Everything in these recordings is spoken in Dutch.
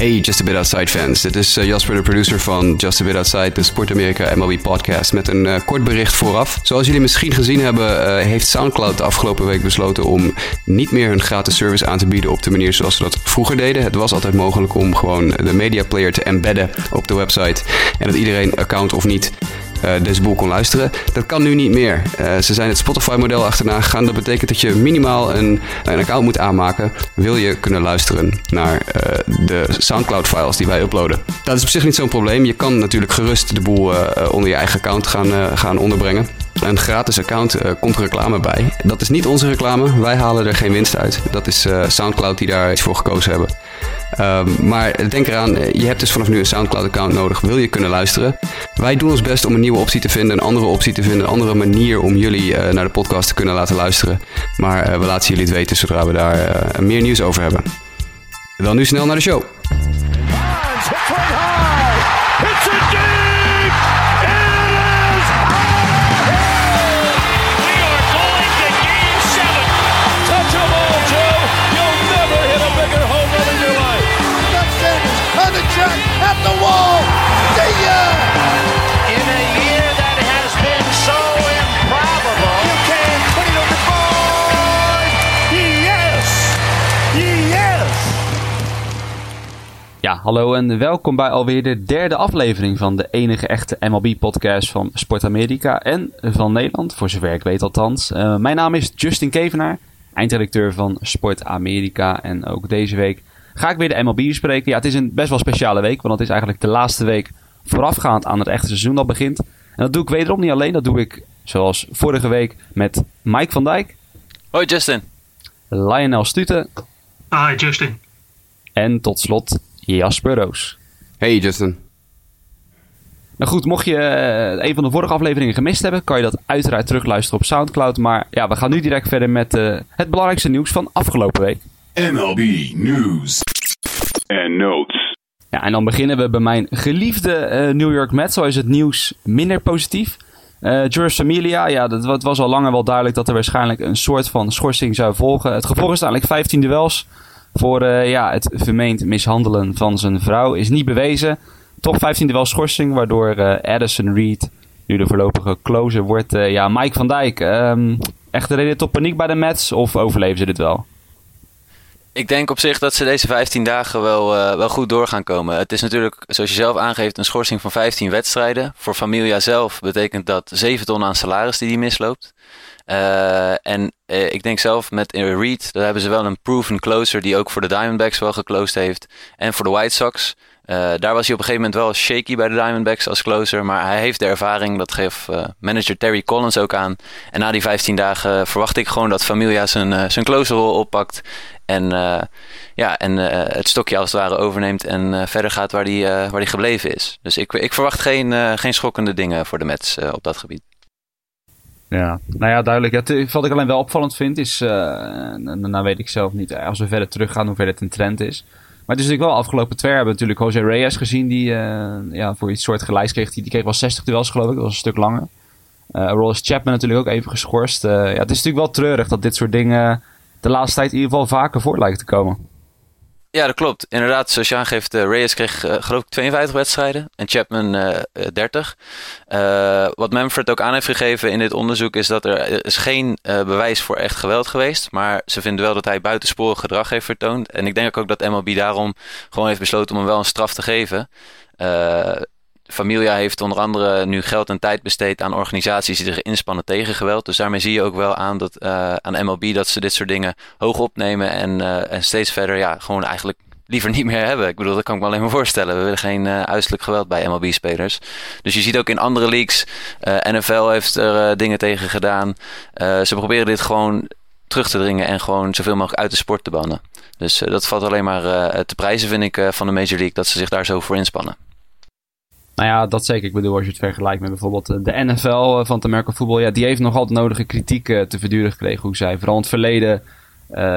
Hey Just A Bit Outside fans, dit is uh, Jasper, de producer van Just A Bit Outside, de Sport America MLB podcast, met een uh, kort bericht vooraf. Zoals jullie misschien gezien hebben, uh, heeft Soundcloud de afgelopen week besloten om niet meer hun gratis service aan te bieden op de manier zoals ze dat vroeger deden. Het was altijd mogelijk om gewoon de media player te embedden op de website en dat iedereen account of niet deze boel kon luisteren. Dat kan nu niet meer. Uh, ze zijn het Spotify-model achterna gegaan. Dat betekent dat je minimaal een, een account moet aanmaken. Wil je kunnen luisteren naar uh, de Soundcloud-files die wij uploaden. Dat is op zich niet zo'n probleem. Je kan natuurlijk gerust de boel onder je eigen account gaan, gaan onderbrengen. Een gratis account uh, komt reclame bij. Dat is niet onze reclame. Wij halen er geen winst uit. Dat is Soundcloud die daar iets voor gekozen hebben. Um, maar denk eraan, je hebt dus vanaf nu een Soundcloud-account nodig. Wil je kunnen luisteren? Wij doen ons best om een nieuwe optie te vinden, een andere optie te vinden, een andere manier om jullie uh, naar de podcast te kunnen laten luisteren. Maar we laten jullie het weten zodra we daar meer nieuws over hebben. Dan nu snel naar de show. Ja, hallo en welkom bij alweer de derde aflevering van de enige echte MLB-podcast van Sport Amerika en van Nederland, voor zover ik weet althans. Uh, mijn naam is Justin Kevenaar, eindredacteur van Sport Amerika en ook deze week ga ik weer de MLB bespreken. Ja, het is een best wel speciale week, want het is eigenlijk de laatste week voorafgaand aan het echte seizoen dat begint. En dat doe ik wederom niet alleen, dat doe ik zoals vorige week met Mike van Dijk. Hoi Justin. Lionel Stuten. Hi Justin. En tot slot Jasper Roos. Hey Justin. Nou goed, mocht je uh, een van de vorige afleveringen gemist hebben, kan je dat uiteraard terugluisteren op Soundcloud. Maar ja, we gaan nu direct verder met uh, het belangrijkste nieuws van afgelopen week. MLB News and Notes. Ja, en dan beginnen we bij mijn geliefde uh, New York Mets. Zo is het nieuws minder positief. Uh, George Familia, ja, dat, het was al langer wel duidelijk dat er waarschijnlijk een soort van schorsing zou volgen. Het gevolg is eigenlijk 15 duels voor uh, ja, het vermeend mishandelen van zijn vrouw. Is niet bewezen. Toch 15 duels schorsing, waardoor uh, Addison Reed nu de voorlopige closer wordt. ja, Mike van Dijk, um, echt reden tot paniek bij de Mets of overleven ze dit wel? Ik denk op zich dat ze deze 15 dagen wel, wel goed door gaan komen. Het is natuurlijk, zoals je zelf aangeeft, een schorsing van 15 wedstrijden. Voor Familia zelf betekent dat 7 ton aan salaris die hij misloopt. Uh, en uh, ik denk zelf met Reed, daar hebben ze wel een proven closer die ook voor de Diamondbacks wel geclosed heeft. En voor de White Sox. Daar was hij op een gegeven moment wel shaky bij de Diamondbacks als closer. Maar hij heeft de ervaring. Dat geeft manager Terry Collins ook aan. En na die 15 dagen verwacht ik gewoon dat Familia zijn, zijn closerrol oppakt. En, ja, en het stokje als het ware overneemt. En verder gaat waar hij waar gebleven is. Dus ik, ik verwacht geen, geen schokkende dingen voor de Mets op dat gebied. Ja, nou ja, duidelijk. Wat ik alleen wel opvallend vind is, uh, nou weet ik zelf niet, als we verder teruggaan, hoe ver het een trend is. Maar het is natuurlijk wel afgelopen twee jaar hebben we natuurlijk Jose Reyes gezien. Die uh, ja, voor iets soort gelijks kreeg. Die, die kreeg wel 60 duels geloof ik. Dat was een stuk langer. Uh, Rolls Chapman natuurlijk ook even geschorst. Ja, het is natuurlijk wel treurig dat dit soort dingen de laatste tijd in ieder geval vaker voor lijken te komen. Ja, dat klopt. Inderdaad, zoals je aangeeft, uh, Reyes kreeg uh, geloof ik 52 wedstrijden en Chapman uh, 30. wat Manfred ook aan heeft gegeven in dit onderzoek is dat er is geen bewijs voor echt geweld geweest. Maar ze vinden wel dat hij buitensporig gedrag heeft vertoond. En ik denk ook dat MLB daarom gewoon heeft besloten om hem wel een straf te geven. Familia heeft onder andere nu geld en tijd besteed aan organisaties die zich inspannen tegen geweld. Dus daarmee zie je ook wel aan, dat, uh, aan MLB dat ze dit soort dingen hoog opnemen en, uh, en steeds verder ja, gewoon eigenlijk liever niet meer hebben. Ik bedoel, dat kan ik me alleen maar voorstellen. We willen geen uh, uiterlijk geweld bij MLB-spelers. Dus je ziet ook in andere leagues, NFL heeft er dingen tegen gedaan. ze proberen dit gewoon terug te dringen en gewoon zoveel mogelijk uit de sport te bannen. Dus dat valt alleen maar te prijzen, vind ik, van de Major League, dat ze zich daar zo voor inspannen. Nou ja, dat zeker. Ik bedoel, als je het vergelijkt met bijvoorbeeld de NFL van het American Football. Ja, die heeft nog altijd nodige kritiek uh, te verduren gekregen. Hoe zij vooral in het verleden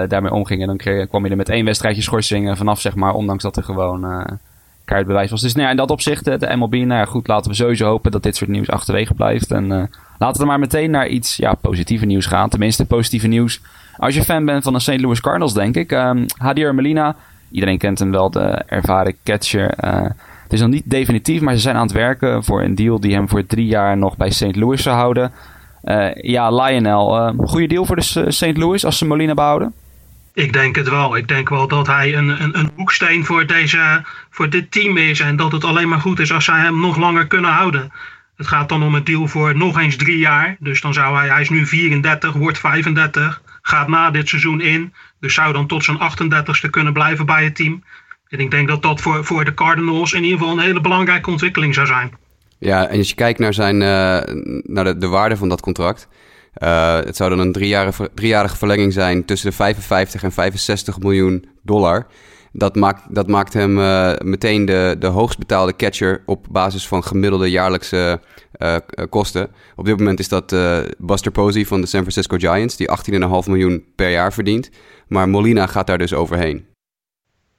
daarmee omgingen. Dan kreeg, kwam je er met één wedstrijdje schorsing vanaf, zeg maar. Ondanks dat er gewoon uh, kaart bewijs was. Dus nou ja, in dat opzicht, de MLB. Nou ja, goed, laten we sowieso hopen dat dit soort nieuws achterwege blijft. En laten we maar meteen naar iets ja, positieve nieuws gaan. Tenminste, positieve nieuws. Als je fan bent van de St. Louis Cardinals, denk ik. Um, Hadier Melina iedereen kent hem wel, de ervaren catcher. Is nog niet definitief, maar ze zijn aan het werken voor een deal die hem voor drie jaar nog bij St. Louis zou houden. ja, Lionel, goede deal voor de St. Louis als ze Molina behouden? Ik denk het wel. Ik denk wel dat hij een, een, een hoeksteen voor, deze, voor dit team is. En dat het alleen maar goed is als zij hem nog langer kunnen houden. Het gaat dan om een deal voor nog eens drie jaar. Dus dan zou hij, hij is nu 34, wordt 35, gaat na dit seizoen in. Dus zou dan tot zijn 38ste kunnen blijven bij het team. En ik denk dat dat voor, voor de Cardinals in ieder geval een hele belangrijke ontwikkeling zou zijn. Ja, en als je kijkt naar, zijn, uh, naar de, de waarde van dat contract. Uh, het zou dan een driejarige, driejarige verlenging zijn tussen de 55 en 65 miljoen dollar. Dat maakt, dat maakt hem uh, meteen de, de hoogst betaalde catcher op basis van gemiddelde jaarlijkse kosten. Op dit moment is dat Buster Posey van de San Francisco Giants, die 18,5 miljoen per jaar verdient. Maar Molina gaat daar dus overheen.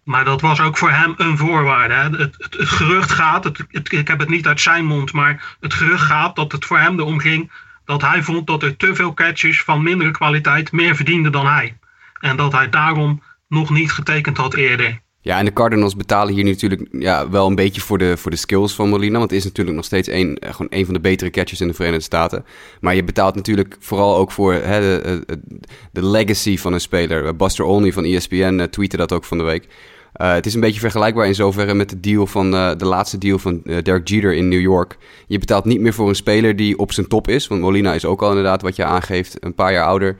Maar dat was ook voor hem een voorwaarde. Het, gerucht gaat, het, ik heb het niet uit zijn mond, maar het gerucht gaat dat het voor hem erom ging dat hij vond dat er te veel catchers van mindere kwaliteit meer verdienden dan hij. En dat hij daarom nog niet getekend had eerder. Ja, en de Cardinals betalen hier natuurlijk ja, wel een beetje voor de, voor de skills van Molina. Want het is natuurlijk nog steeds een, eh, gewoon een van de betere catchers in de Verenigde Staten. Maar je betaalt natuurlijk vooral ook voor hè, de, de, legacy van een speler. Buster Olney van ESPN tweette dat ook van de week. Uh, het is een beetje vergelijkbaar in zoverre met de deal van uh, de laatste deal van uh, Derek Jeter in New York. Je betaalt niet meer voor een speler die op zijn top is. Want Molina is ook al inderdaad wat je aangeeft, een paar jaar ouder.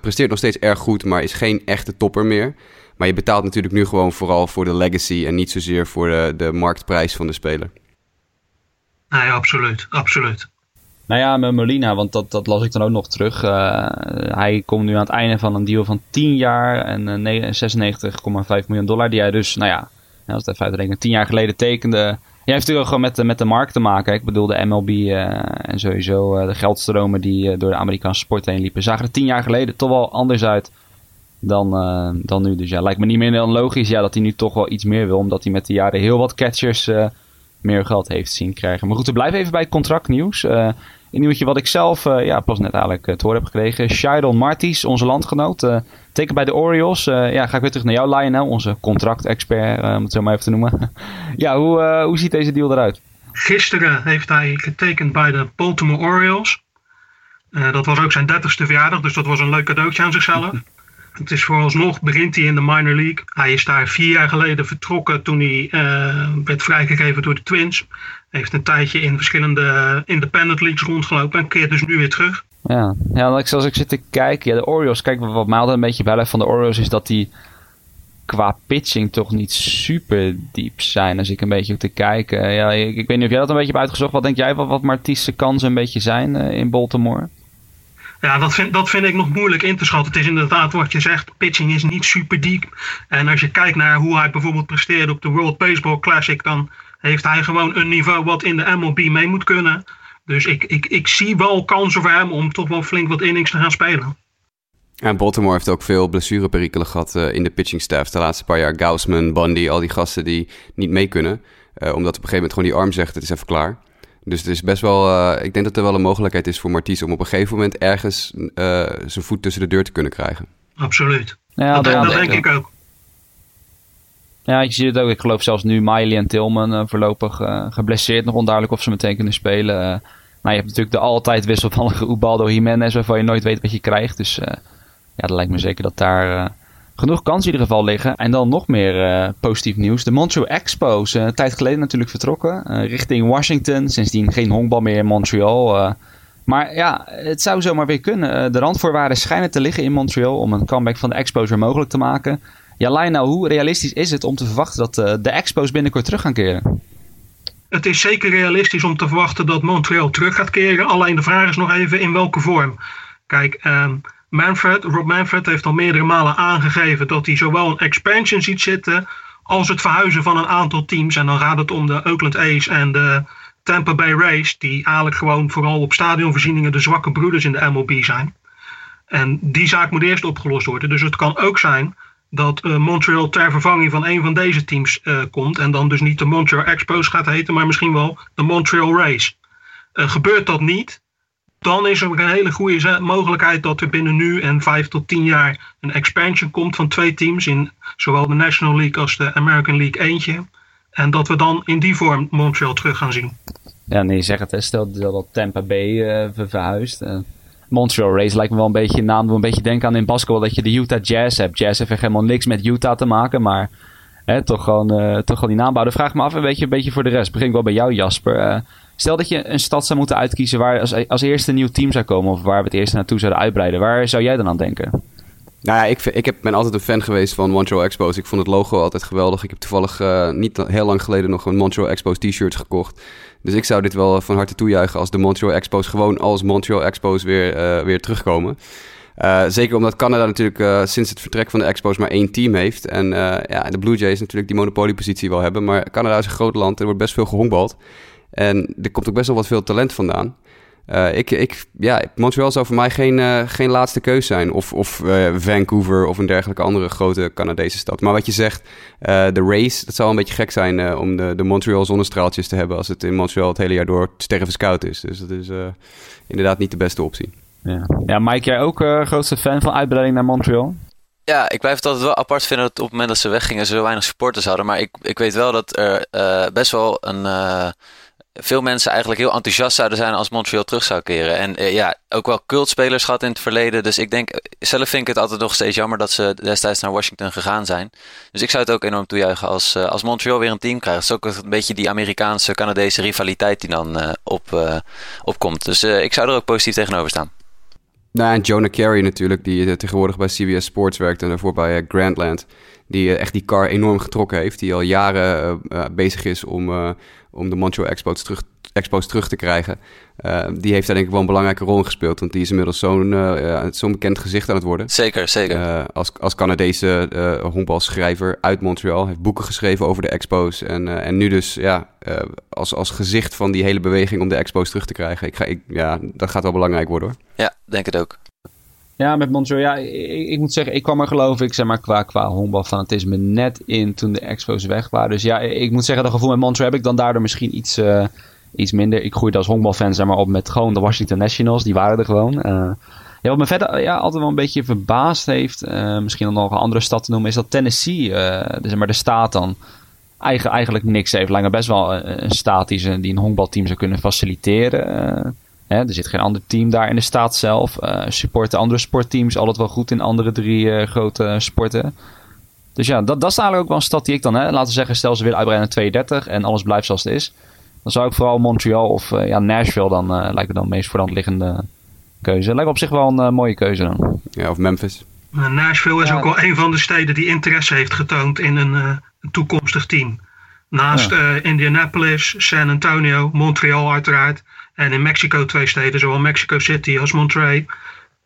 presteert nog steeds erg goed, maar is geen echte topper meer. Maar je betaalt natuurlijk nu gewoon vooral voor de legacy en niet zozeer voor de, de marktprijs van de speler. Nee, absoluut, absoluut. Nou ja, met Molina, want dat, dat las ik dan ook nog terug. Uh, hij komt nu aan het einde van een deal van 10 jaar en uh, 96,5 miljoen dollar. Die hij dus, nou ja, als het even uitrekenen, 10 jaar geleden tekende. Jij heeft natuurlijk ook gewoon met, de, met de markt te maken. Ik bedoel, de MLB uh, en sowieso de geldstromen die door de Amerikaanse sport heen liepen. Zagen er 10 jaar geleden toch wel anders uit dan, dan nu. Dus ja, lijkt me niet meer dan logisch ja, dat hij nu toch wel iets meer wil. Omdat hij met de jaren heel wat catchers meer geld heeft zien krijgen. Maar goed, we blijven even bij het contractnieuws. Een nieuwtje wat ik zelf uh, ja, pas net eigenlijk uh, te horen heb gekregen. Shidon Martis, onze landgenoot. Uh, teken bij de Orioles. ja, ga ik weer terug naar jou, Lionel. Onze contractexpert, om het zo maar even te noemen. ja, hoe, hoe ziet deze deal eruit? Gisteren heeft hij getekend bij de Baltimore Orioles. dat was ook zijn 30ste verjaardag, dus dat was een leuk cadeautje aan zichzelf. Het is vooralsnog, begint hij in de minor league. Hij is daar vier jaar geleden vertrokken toen hij werd vrijgegeven door de Twins heeft een tijdje in verschillende independent leagues rondgelopen en keert dus nu weer terug. Ja, ja zoals ik zit te kijken, ja, de Orioles, kijk wat mij altijd een beetje bij van de Orioles is dat die qua pitching toch niet super diep zijn. Als ik een beetje te kijken. Ja, ik, weet niet of jij dat een beetje hebt uitgezocht. Wat denk jij wat, wat Marti's kansen een beetje zijn uh, in Baltimore? Ja, dat vind, dat vind ik nog moeilijk in te schatten. Het is inderdaad wat je zegt, pitching is niet super diep. En als je kijkt naar hoe hij bijvoorbeeld presteerde op de World Baseball Classic, dan heeft hij gewoon een niveau wat in de MLB mee moet kunnen. Dus ik, ik, ik zie wel kansen voor hem om toch wel flink wat innings te gaan spelen. En Baltimore heeft ook veel blessureperikelen gehad uh, in de pitching staff. De laatste paar jaar Gaussman, Bundy, al die gasten die niet mee kunnen. Uh, omdat op een gegeven moment gewoon die arm zegt, het is even klaar. Dus het is best wel, uh, ik denk dat er wel een mogelijkheid is voor Marties om op een gegeven moment ergens zijn voet tussen de deur te kunnen krijgen. Absoluut. Ja, dat, dat denk ik ook. Ja, je ziet het ook. Ik geloof zelfs nu Miley en Tillman uh, voorlopig uh, geblesseerd. Nog onduidelijk of ze meteen kunnen spelen. Uh, nou, je hebt natuurlijk de altijd wisselvallige Ubaldo Jiménez, waarvan je nooit weet wat je krijgt. Dus ja, dat lijkt me zeker dat daar genoeg kansen in ieder geval liggen. En dan nog meer positief nieuws. De Montreal Expos, een tijd geleden natuurlijk vertrokken. richting Washington. Sindsdien geen honkbal meer in Montreal. maar ja, het zou zomaar weer kunnen. de randvoorwaarden schijnen te liggen in Montreal om een comeback van de Expos weer mogelijk te maken. Ja, Lionel, hoe realistisch is het om te verwachten dat de Expos binnenkort terug gaan keren? Het is zeker realistisch om te verwachten dat Montreal terug gaat keren. Alleen de vraag is nog even in welke vorm. Kijk, um, Manfred, Rob Manfred heeft al meerdere malen aangegeven dat hij zowel een expansion ziet zitten als het verhuizen van een aantal teams. En dan gaat het om de Oakland A's en de Tampa Bay Rays, die eigenlijk gewoon vooral op stadionvoorzieningen de zwakke broeders in de MLB zijn. En die zaak moet eerst opgelost worden. Dus het kan ook zijn dat uh, Montreal ter vervanging van een van deze teams uh, komt. En dan dus niet de Montreal Expos gaat heten, maar misschien wel de Montreal Race. Uh, gebeurt dat niet, dan is er een hele goede mogelijkheid dat er binnen nu en vijf tot tien jaar een expansion komt van twee teams in zowel de National League als de American League eentje. En dat we dan in die vorm Montreal terug gaan zien. Ja, nee, zeg het. Hè. Stel dat Tampa Bay uh, verhuist. Uh, Montreal Race lijkt me wel een beetje een naam. Een beetje denken aan in basketbal dat je de Utah Jazz hebt. Jazz heeft helemaal niks met Utah te maken, maar hè, toch, gewoon, uh, toch gewoon die naam bouwen. vraag me af een beetje, een beetje voor de rest. Begin ik wel bij jou, Jasper. Stel dat je een stad zou moeten uitkiezen waar als, als eerste een nieuw team zou komen, of waar we het eerst naartoe zouden uitbreiden. Waar zou jij dan aan denken? Nou ja, ik, ik heb, ben altijd een fan geweest van Montreal Expos. Ik vond het logo altijd geweldig. Ik heb toevallig uh, niet heel lang geleden nog een Montreal Expos t-shirt gekocht. Dus ik zou dit wel van harte toejuichen als de Montreal Expos gewoon als Montreal Expos weer, uh, weer terugkomen. Zeker omdat Canada natuurlijk sinds het vertrek van de Expos maar één team heeft. En ja, de Blue Jays natuurlijk die monopoliepositie wel hebben. Maar Canada is een groot land, er wordt best veel gehongbald. En er komt ook best wel wat veel talent vandaan. Uh, ik, ik, ja, Montreal zou voor mij geen, uh, geen laatste keus zijn. Of, of uh, Vancouver of een dergelijke andere grote Canadese stad. Maar wat je zegt, de race, dat zou een beetje gek zijn om de, de Montreal zonnestraaltjes te hebben... als het in Montreal het hele jaar door stervenskoud is. Dus dat is inderdaad niet de beste optie. Ja, ja Mike, jij ook grootste fan van uitbreiding naar Montreal? Ja, ik blijf het altijd wel apart vinden dat op het moment dat ze weggingen ze zo weinig supporters hadden. Maar ik, ik weet wel dat er best wel een veel mensen eigenlijk heel enthousiast zouden zijn als Montreal terug zou keren. En uh, ja, ook wel cultspelers gehad in het verleden. Dus ik denk, zelf vind ik het altijd nog steeds jammer dat ze destijds naar Washington gegaan zijn. Dus ik zou het ook enorm toejuichen als, uh, als Montreal weer een team krijgt. Het is ook een beetje die Amerikaanse-Canadese rivaliteit die dan uh, op, opkomt. Dus ik zou er ook positief tegenover staan. Nou, en Jonah Carey natuurlijk, die tegenwoordig bij CBS Sports werkt en daarvoor bij Grandland. Die echt die car enorm getrokken heeft. Die al jaren bezig is om om de Montreal Expos terug, Expos terug te krijgen. Uh, die heeft daar denk ik wel een belangrijke rol in gespeeld. Want die is inmiddels zo'n uh, zo'n bekend gezicht aan het worden. Zeker, zeker. Uh, als, als Canadese honkbalschrijver uit Montreal. Heeft boeken geschreven over de Expos. En, en nu dus ja, als, als gezicht van die hele beweging om de Expos terug te krijgen. Ik ga, ik, ja, dat gaat wel belangrijk worden hoor. Ja, denk het ook. Ja, met Montreal. Ja, ik, ik, moet zeggen, ik kwam er geloof ik, zeg maar, qua, qua honkbalfanatisme net in toen de Expos weg waren. Dus ja, ik moet zeggen, dat gevoel met Montreal heb ik dan daardoor misschien iets, uh, iets minder. Ik groeide als honkbalfan, zeg maar, op met gewoon de Washington Nationals. Die waren er gewoon. Uh, ja, wat me verder ja, altijd wel een beetje verbaasd heeft, uh, misschien om nog een andere stad te noemen, is dat Tennessee, dus, maar, de staat dan, eigen, eigenlijk niks heeft. Me best wel een, staat die, ze, die een honkbalteam zou kunnen faciliteren. Hè, er zit geen ander team daar in de staat zelf. Supporten andere sportteams altijd wel goed in andere drie grote sporten. Dus ja, dat, dat is eigenlijk ook wel een stad die ik dan, hè, laten we zeggen, stel ze willen uitbreiden naar 32 en alles blijft zoals het is. Dan zou ik vooral Montreal of uh, ja, Nashville dan, lijkt me dan de meest voor liggende keuze. Lijkt op zich wel een mooie keuze dan. Ja, of Memphis. Nashville is ook wel een van de steden die interesse heeft getoond in een, een toekomstig team. Naast ja. Indianapolis, San Antonio, Montreal uiteraard. En in Mexico twee steden, zowel Mexico City als Monterrey.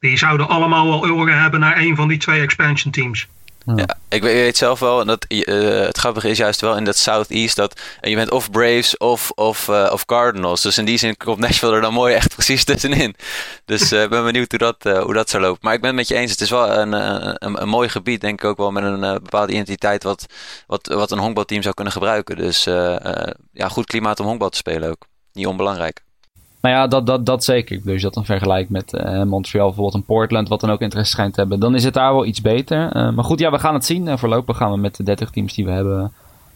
Die zouden allemaal wel oren hebben naar een van die twee expansion teams. Ja, ik weet zelf wel, en dat, uh, het grappige is juist wel in dat Southeast dat je bent of Braves of, of, uh, of Cardinals. Dus in die zin komt Nashville er dan mooi echt precies tussenin. Dus ik ben benieuwd hoe dat, hoe dat zou lopen. Maar ik ben het met je eens, het is wel een, een, een mooi gebied, denk ik ook wel met een bepaalde identiteit wat, wat, wat een honkbalteam zou kunnen gebruiken. Dus ja, goed klimaat om honkbal te spelen ook. Niet onbelangrijk. Nou ja, dat, dat, dat zeker. Dus dat dan vergelijk met uh, Montreal bijvoorbeeld en Portland, wat dan ook interesse schijnt te hebben. Dan is het daar wel iets beter. Uh, maar goed, ja, we gaan het zien. Uh, voorlopig gaan we met de 30 teams die we hebben.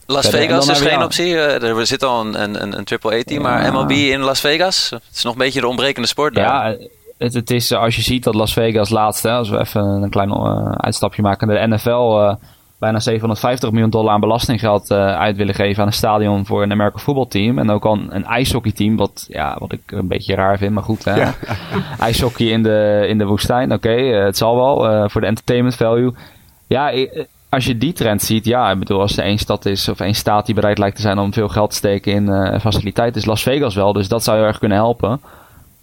Las Vegas is geen optie. er zit al een, een, een triple-A-team, maar MLB in Las Vegas? Het is nog een beetje de ontbrekende sport daar. Ja, het, het is als je ziet dat Las Vegas laatst, als we even een klein uitstapje maken, de NFL bijna 750 miljoen dollar aan belastinggeld uh, uit willen geven aan een stadion voor een American voetbalteam. En ook al een, ijshockeyteam, wat, ja, wat ik een beetje raar vind, maar goed. Hè? Ja. IJshockey in de, in de woestijn, oké, okay, uh, het zal wel. Uh, voor de entertainment value. Ja, als je die trend ziet, ja, ik bedoel, als er één stad is of één staat die bereid lijkt te zijn om veel geld te steken in faciliteiten, is Las Vegas wel. Dus dat zou heel erg kunnen helpen.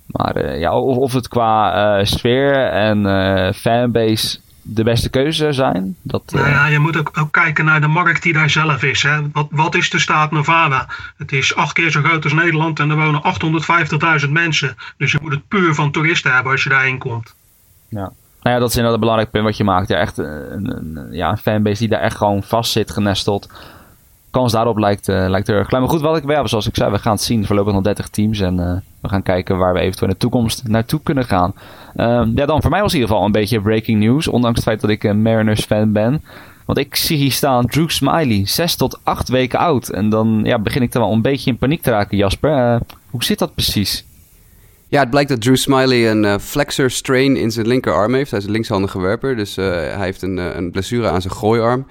Maar ja, of, of het qua sfeer en fanbase de beste keuze zijn. Dat, nou ja, je moet ook, ook, kijken naar de markt die daar zelf is. Hè. Wat, wat is de staat Nevada? Het is acht keer zo groot als Nederland en er wonen 850.000 mensen. Dus je moet het puur van toeristen hebben als je daarheen komt. Ja. Nou ja, dat is inderdaad een belangrijk punt wat je maakt. Ja, echt een, een, ja, een fanbase die daar echt gewoon vast zit, genesteld. Kans daarop lijkt, uh, lijkt er klein. Maar goed, wat ik, zoals ik zei, we gaan het zien. Voorlopig nog 30 teams. En uh, we gaan kijken waar we eventueel in de toekomst naartoe kunnen gaan. Uh, ja, dan voor mij was in ieder geval een beetje breaking news. Ondanks het feit dat ik een Mariners fan ben. Want ik zie hier staan Drew Smiley, 6 tot 8 weken oud. En dan ja, begin ik er wel een beetje in paniek te raken, Jasper. hoe zit dat precies? Ja, het blijkt dat Drew Smiley een flexor strain in zijn linkerarm heeft. Hij is een linkshandige werper, dus hij heeft een, een blessure aan zijn gooiarm.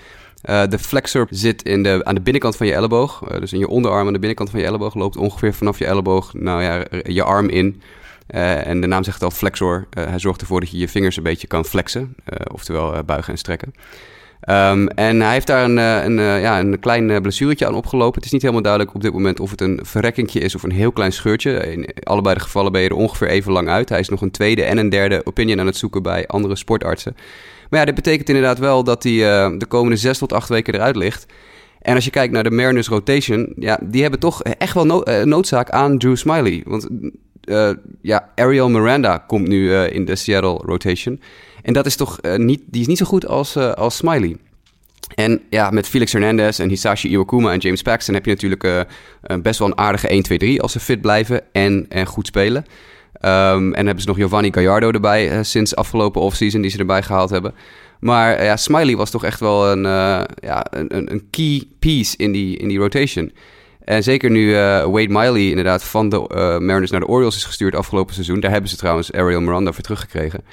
Uh, de flexor zit in de, aan de binnenkant van je elleboog. Uh, dus in je onderarm aan de binnenkant van je elleboog loopt ongeveer vanaf je elleboog nou ja, je arm in. Uh, en de naam zegt al flexor. hij zorgt ervoor dat je je vingers een beetje kan flexen. oftewel buigen en strekken. Um, en hij heeft daar een, een, ja, een klein blessuretje aan opgelopen. Het is niet helemaal duidelijk op dit moment of het een verrekkingje is of een heel klein scheurtje. In allebei de gevallen ben je er ongeveer even lang uit. Hij is nog een tweede en een derde opinion aan het zoeken bij andere sportartsen. Maar ja, dit betekent inderdaad wel dat hij uh, de komende zes tot acht weken eruit ligt. En als je kijkt naar de Mariners rotation, ja, die hebben toch echt wel uh, noodzaak aan Drew Smiley. Want uh, ja, Ariel Miranda komt nu in de Seattle rotation. En dat is toch niet, die is niet zo goed als, als Smiley. En ja, met Felix Hernandez en Hisashi Iwakuma en James Paxton heb je natuurlijk best wel een aardige 1-2-3 als ze fit blijven en, en goed spelen. Um, en hebben ze nog Giovanni Gallardo erbij uh, sinds afgelopen offseason die ze erbij gehaald hebben. Maar uh, ja, Smiley was toch echt wel een, uh, ja, een, een key piece in die, in die rotation. En zeker nu Wade Miley inderdaad van de Mariners naar de Orioles is gestuurd afgelopen seizoen. Daar hebben ze trouwens Ariel Miranda voor teruggekregen.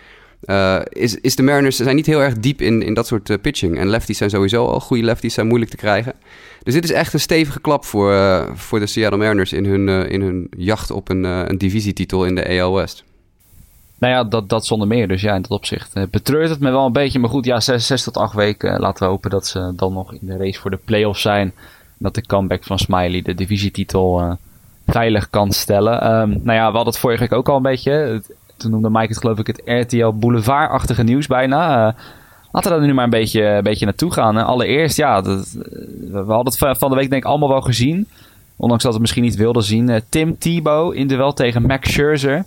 Uh, is, is de Mariners zijn niet heel erg diep in, in dat soort uh, pitching. En lefties zijn sowieso al. Goede lefties zijn moeilijk te krijgen. Dus dit is echt een stevige klap voor, uh, voor de Seattle Mariners in hun, in hun jacht op een, een divisietitel in de AL West. Nou ja, dat, dat zonder meer. Dus ja, in dat opzicht betreurt het me wel een beetje. Maar goed, ja, 6, tot 8 weken. Laten we hopen dat ze dan nog in de race voor de playoffs zijn. Dat de comeback van Smiley de divisietitel veilig kan stellen. Um, nou ja, we hadden het vorige week ook al een beetje toen noemde Mike het geloof ik het RTL Boulevard-achtige nieuws bijna. Uh, laten we daar nu maar een beetje, een beetje naartoe gaan. allereerst, ja, dat, we hadden het van de week denk ik allemaal wel gezien. Ondanks dat we het misschien niet wilden zien. Tim Tebow in duel tegen Max Scherzer.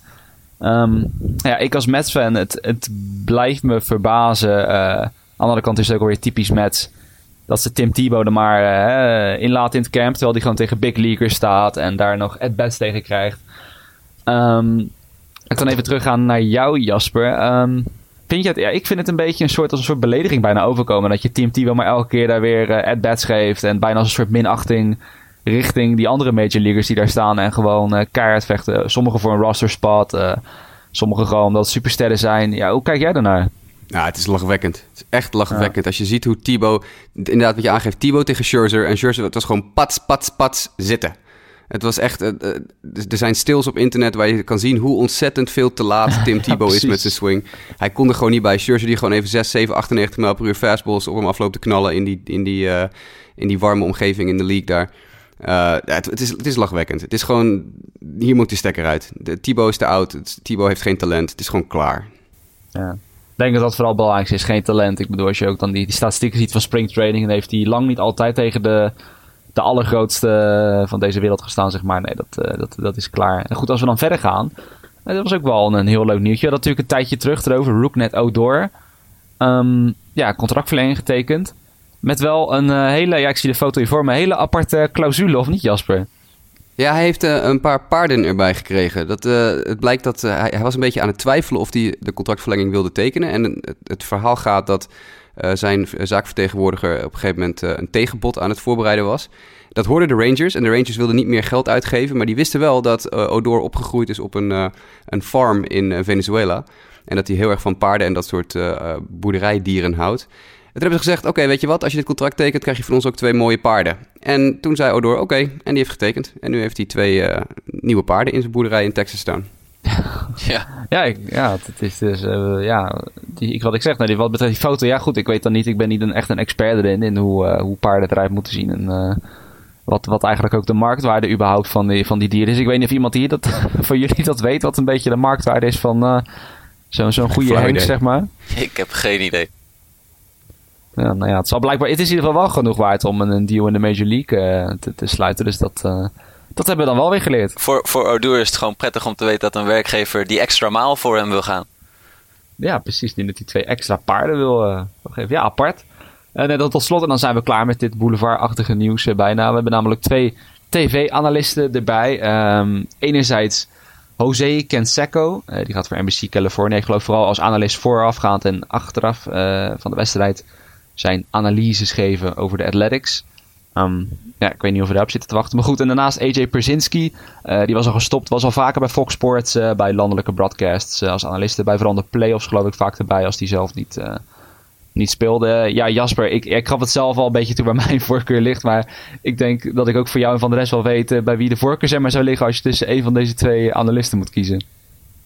Um, ja, ik als Mets-fan, het, het blijft me verbazen. Aan de andere kant is het ook weer typisch Mets. Dat ze Tim Tebow er maar uh, in laat in het camp. Terwijl die gewoon tegen big leaguers staat. En daar nog at-bats tegen krijgt. Um, ik kan even teruggaan naar jou, Jasper. Um, vind je het, ja, ik vind het een beetje een soort, als een soort belediging bijna overkomen. Dat je Team T maar elke keer daar weer uh, at-bats geeft. En bijna als een soort minachting richting die andere major leaguers die daar staan. En gewoon uh, keihard vechten. Sommigen voor een roster spot. Uh, sommigen gewoon omdat het supersterren zijn. Ja, hoe kijk jij daarnaar? Ja, het is lachwekkend. Het is echt lachwekkend. Als je ziet hoe Thibaut, inderdaad wat je aangeeft, Thibaut tegen Scherzer. En Scherzer, het was gewoon pats, pats, pats zitten. Het was echt. Uh, er zijn stils op internet waar je kan zien hoe ontzettend veel te laat Tim Tebow is met zijn swing. Hij kon er gewoon niet bij. Scherzer die gewoon even 6, 7, 98 mijl per uur fastballs op hem afloopt te knallen in die, in die, uh, in die warme omgeving in de league daar. Uh, het, het, is, het is lachwekkend. Het is gewoon. Hier moet de stekker uit. De, Tebow is te oud. Tebow heeft geen talent. Het is gewoon klaar. Ja. Ik denk dat dat vooral belangrijk is. Geen talent. Ik bedoel, als je ook dan die, die statistieken ziet van springtraining. dan heeft hij lang niet altijd tegen de de allergrootste eh, van deze wereld gestaan, zeg maar. Nee, dat, uh, dat, dat is klaar. En goed, als we dan verder gaan. Dat was ook wel een, heel leuk nieuwtje. Dat natuurlijk een tijdje terug erover. Rooknet Outdoor. Um, ja, contractverlenging getekend. Met wel een hele, ja, ik zie de foto hier voor me, een hele aparte clausule, of niet Jasper? Ja, hij heeft een paar paarden erbij gekregen. Dat, het blijkt dat hij, hij, was een beetje aan het twijfelen of hij de contractverlenging wilde tekenen. En het, het verhaal gaat dat zijn zaakvertegenwoordiger op een gegeven moment uh, een tegenbod aan het voorbereiden was. Dat hoorden de Rangers en de Rangers wilden niet meer geld uitgeven, maar die wisten wel dat Odor opgegroeid is op een, een farm in Venezuela. En dat hij heel erg van paarden en dat soort boerderijdieren houdt. En toen hebben ze gezegd, oké, weet je wat, als je dit contract tekent, krijg je van ons ook twee mooie paarden. En toen zei Odor, oké, en die heeft getekend. En nu heeft hij twee nieuwe paarden in zijn boerderij in Texas staan. ja, ja, ik, ja het is dus, uh, ja, die, ik, wat ik zeg, nou, die, wat betreft die foto, ja goed, ik weet dan niet, ik ben niet een, echt een expert erin, in hoe, uh, hoe paarden eruit moeten zien en uh, wat, wat eigenlijk ook de marktwaarde überhaupt van die, van die dieren is. Ik weet niet of iemand hier dat, van jullie dat weet, wat een beetje de marktwaarde is van zo'n zo'n goede hengst, zeg maar. Ik heb geen idee. Ja, nou ja, het zal blijkbaar, het is in ieder geval wel genoeg waard om een, deal in de Major League te, te sluiten, dus dat dat hebben we dan wel weer geleerd. Voor, voor is het gewoon prettig om te weten dat een werkgever die extra maal voor hem wil gaan. Ja, precies. Die dat hij twee extra paarden wil uh, geven. Ja, apart. Uh, net tot slot, en dan zijn we klaar met dit boulevardachtige nieuws bijna. We hebben namelijk twee tv-analisten erbij. Um, enerzijds Jose Canseco, die gaat voor NBC California. Ik geloof vooral als analist voorafgaand en achteraf van de wedstrijd zijn analyses geven over de Athletics. Um, ja, ik weet niet of we daarop zitten te wachten. Maar goed, en daarnaast AJ Persinski. Uh, die was al gestopt. Was al vaker bij Fox Sports. Uh, bij landelijke broadcasts. Uh, als analisten. Bij vooral de playoffs geloof ik vaak erbij. Als die zelf niet, niet speelde. Ja, Jasper. Ik, ik gaf het zelf al een beetje toe waar mijn voorkeur ligt. Maar ik denk dat ik ook voor jou en van de rest wel weet. bij wie de voorkeur zeg maar zou liggen. Als je tussen een van deze twee analisten moet kiezen.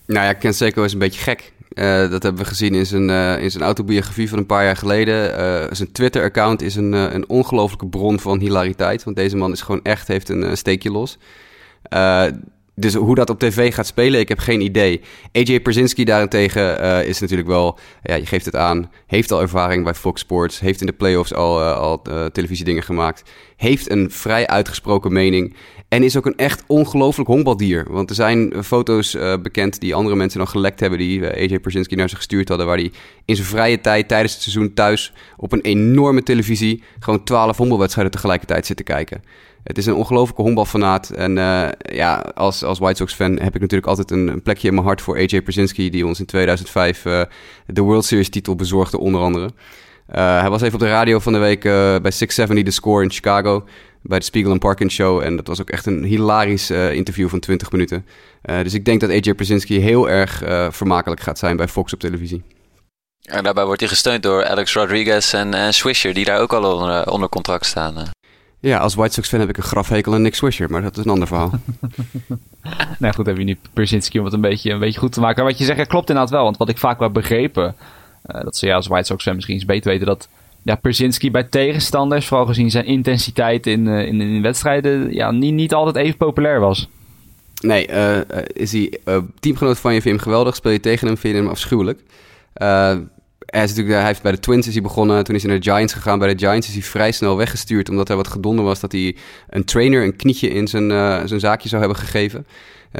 Nou ja, Ken Seco is een beetje gek. Uh, dat hebben we gezien in zijn, uh, in zijn autobiografie van een paar jaar geleden. Uh, zijn Twitter-account is een, een ongelofelijke bron van hilariteit. Want deze man is gewoon echt, heeft een steekje los. Dus hoe dat op tv gaat spelen, ik heb geen idee. AJ Persinski daarentegen is natuurlijk wel, ja, je geeft het aan, heeft al ervaring bij Fox Sports, heeft in de playoffs al, al televisiedingen gemaakt, heeft een vrij uitgesproken mening. En is ook een echt ongelooflijk honkbaldier. Want er zijn foto's bekend die andere mensen nog gelekt hebben... die AJ Persinski naar ze gestuurd hadden... waar hij in zijn vrije tijd tijdens het seizoen thuis... op een enorme televisie gewoon twaalf honkbalwedstrijden tegelijkertijd zit te kijken. Het is een ongelofelijke honkbalfanaat. En uh, ja, als, als White Sox-fan heb ik natuurlijk altijd een, een, plekje in mijn hart... voor AJ Persinski, die ons in 2005 de World Series-titel bezorgde onder andere... hij was even op de radio van de week bij 670 The Score in Chicago bij de Spiegel en Parkin Show. En dat was ook echt een hilarisch interview van 20 minuten. Dus ik denk dat AJ Przinsky heel erg vermakelijk gaat zijn bij Fox op televisie. En daarbij wordt hij gesteund door Alex Rodriguez en, en Swisher, die daar ook al onder, onder contract staan. Ja, als White Sox fan heb ik een grafhekel aan Nick Swisher, maar dat is een ander verhaal. nou goed, heb je nu Przinsky om het een beetje, een beetje goed te maken. Maar wat je zegt, klopt inderdaad wel. Want wat ik vaak wel begrepen, dat ze ja, als White Sox fan misschien eens beter weten, dat ja, Persinski bij tegenstanders, vooral gezien zijn intensiteit in, uh, in, in, wedstrijden, ja, niet, niet altijd even populair was. Nee, uh, is hij uh, teamgenoot van je, vind je hem geweldig, speel je tegen hem, vind je hem afschuwelijk. Hij, natuurlijk, hij heeft bij de Twins is hij begonnen, toen is hij naar de Giants gegaan. Bij de Giants is hij vrij snel weggestuurd, omdat hij wat gedonder was dat hij een trainer een knietje in zijn, zijn zaakje zou hebben gegeven.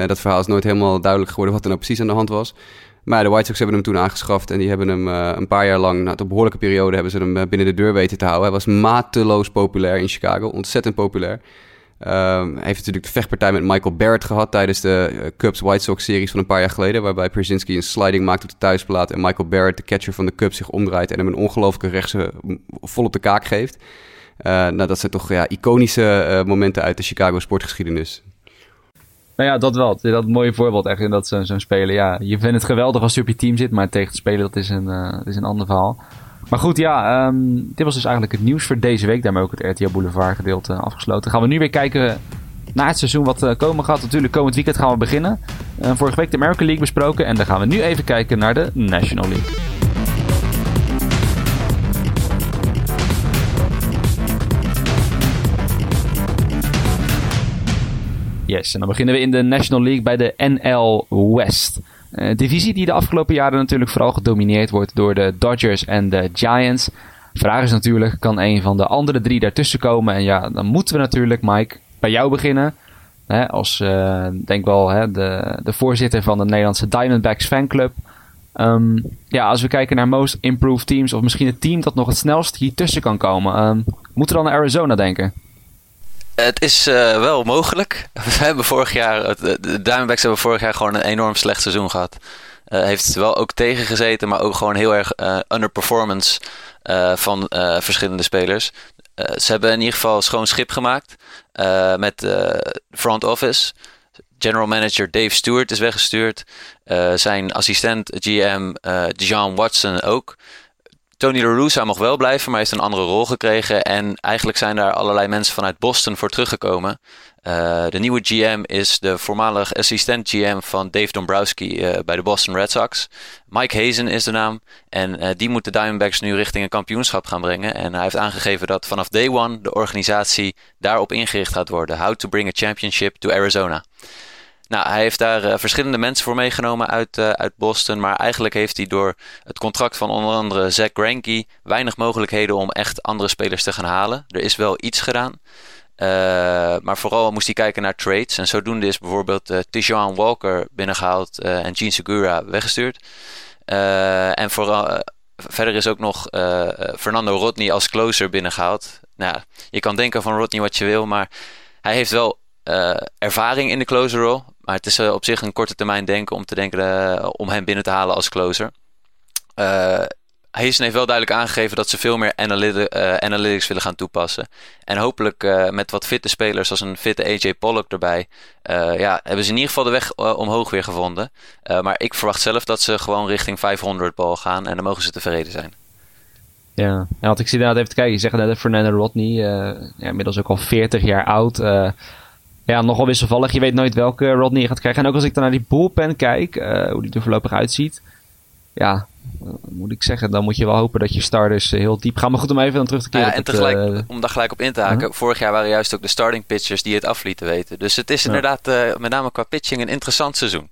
dat verhaal is nooit helemaal duidelijk geworden wat er nou precies aan de hand was. Maar de White Sox hebben hem toen aangeschaft en die hebben hem een paar jaar lang, na nou, een behoorlijke periode, hebben ze hem binnen de deur weten te houden. Hij was mateloos populair in Chicago, ontzettend populair. Uh, hij heeft natuurlijk de vechtpartij met Michael Barrett gehad tijdens de uh, Cubs White Sox series van een paar jaar geleden. Waarbij Przinsky een sliding maakt op de thuisplaat en Michael Barrett, de catcher van de Cubs, zich omdraait en hem een ongelooflijke rechtse vol op de kaak geeft. nou, dat zijn toch ja, iconische momenten uit de Chicago sportgeschiedenis. Nou ja, dat wel. Dat mooie voorbeeld echt in dat zo'n zo speler. Ja, je vindt het geweldig als je op je team zit, maar tegen te spelen dat is een, uh, is een ander verhaal. Maar goed, ja, um, dit was dus eigenlijk het nieuws voor deze week. Daarmee ook het RTL Boulevard gedeelte afgesloten. Gaan we nu weer kijken naar het seizoen wat uh, komen gaat. Natuurlijk, komend weekend gaan we beginnen. Uh, vorige week de American League besproken. En dan gaan we nu even kijken naar de National League. Yes, en dan beginnen we in de National League bij de NL West. Uh, divisie die de afgelopen jaren natuurlijk vooral gedomineerd wordt door de Dodgers en de Giants. Vraag is natuurlijk, kan een van de andere drie daartussen komen? En ja, dan moeten we natuurlijk, Mike, bij jou beginnen. Hè, als, uh, denk wel, hè, de, de voorzitter van de Nederlandse Diamondbacks fanclub. Um, ja, als we kijken naar most improved teams, of misschien het team dat nog het snelst hier tussen kan komen. Um, moeten we dan naar Arizona denken? Het is uh, wel mogelijk. We hebben vorig jaar, de Diamondbacks hebben vorig jaar gewoon een enorm slecht seizoen gehad. Uh, heeft wel ook tegengezeten, maar ook gewoon heel erg uh, underperformance van verschillende spelers. ze hebben in ieder geval schoon schip gemaakt met front office. General manager Dave Stewart is weggestuurd. zijn assistent GM John Watson ook. Tony La Russa mag wel blijven, maar heeft een andere rol gekregen. En eigenlijk zijn daar allerlei mensen vanuit Boston voor teruggekomen. Uh, de nieuwe GM is de voormalig assistent GM van Dave Dombrowski uh, bij de Boston Red Sox. Mike Hazen is de naam. En uh, die moet de Diamondbacks nu richting een kampioenschap gaan brengen. En hij heeft aangegeven dat vanaf day one de organisatie daarop ingericht gaat worden. How to bring a championship to Arizona. Nou, hij heeft daar uh, verschillende mensen voor meegenomen uit, uh, uit Boston. Maar eigenlijk heeft hij door het contract van onder andere Zach Greinke weinig mogelijkheden om echt andere spelers te gaan halen. Er is wel iets gedaan. Uh, maar vooral moest hij kijken naar trades. En zodoende is bijvoorbeeld uh, Tijuan Walker binnengehaald en Gene Segura weggestuurd. en vooral verder is ook nog Fernando Rodney als closer binnengehaald. Nou, je kan denken van Rodney wat je wil, maar hij heeft wel ervaring in de closer role. Maar het is op zich een korte termijn denken om te denken om hem binnen te halen als closer. Hazen heeft wel duidelijk aangegeven dat ze veel meer analytics willen gaan toepassen. En hopelijk met wat fitte spelers als een fitte AJ Pollock erbij, ja, hebben ze in ieder geval de weg omhoog weer gevonden. maar ik verwacht zelf dat ze gewoon richting 500 bal gaan en dan mogen ze tevreden zijn. Ja, en wat ik zie inderdaad even te kijken. Je zegt net Fernando Rodney, uh, ja, inmiddels ook al 40 jaar oud. Ja, nogal wisselvallig. Je weet nooit welke Rodney je gaat krijgen. En ook als ik dan naar die bullpen kijk, uh, hoe die er voorlopig uitziet. Ja, moet ik zeggen, dan moet je wel hopen dat je starters heel diep gaan. Maar goed, om even dan terug te keren. Ja, en tegelijk, om daar gelijk op in te haken. -huh. Vorig jaar waren juist ook de starting pitchers die het aflieten weten. Dus het is ja. inderdaad, met name qua pitching, een interessant seizoen.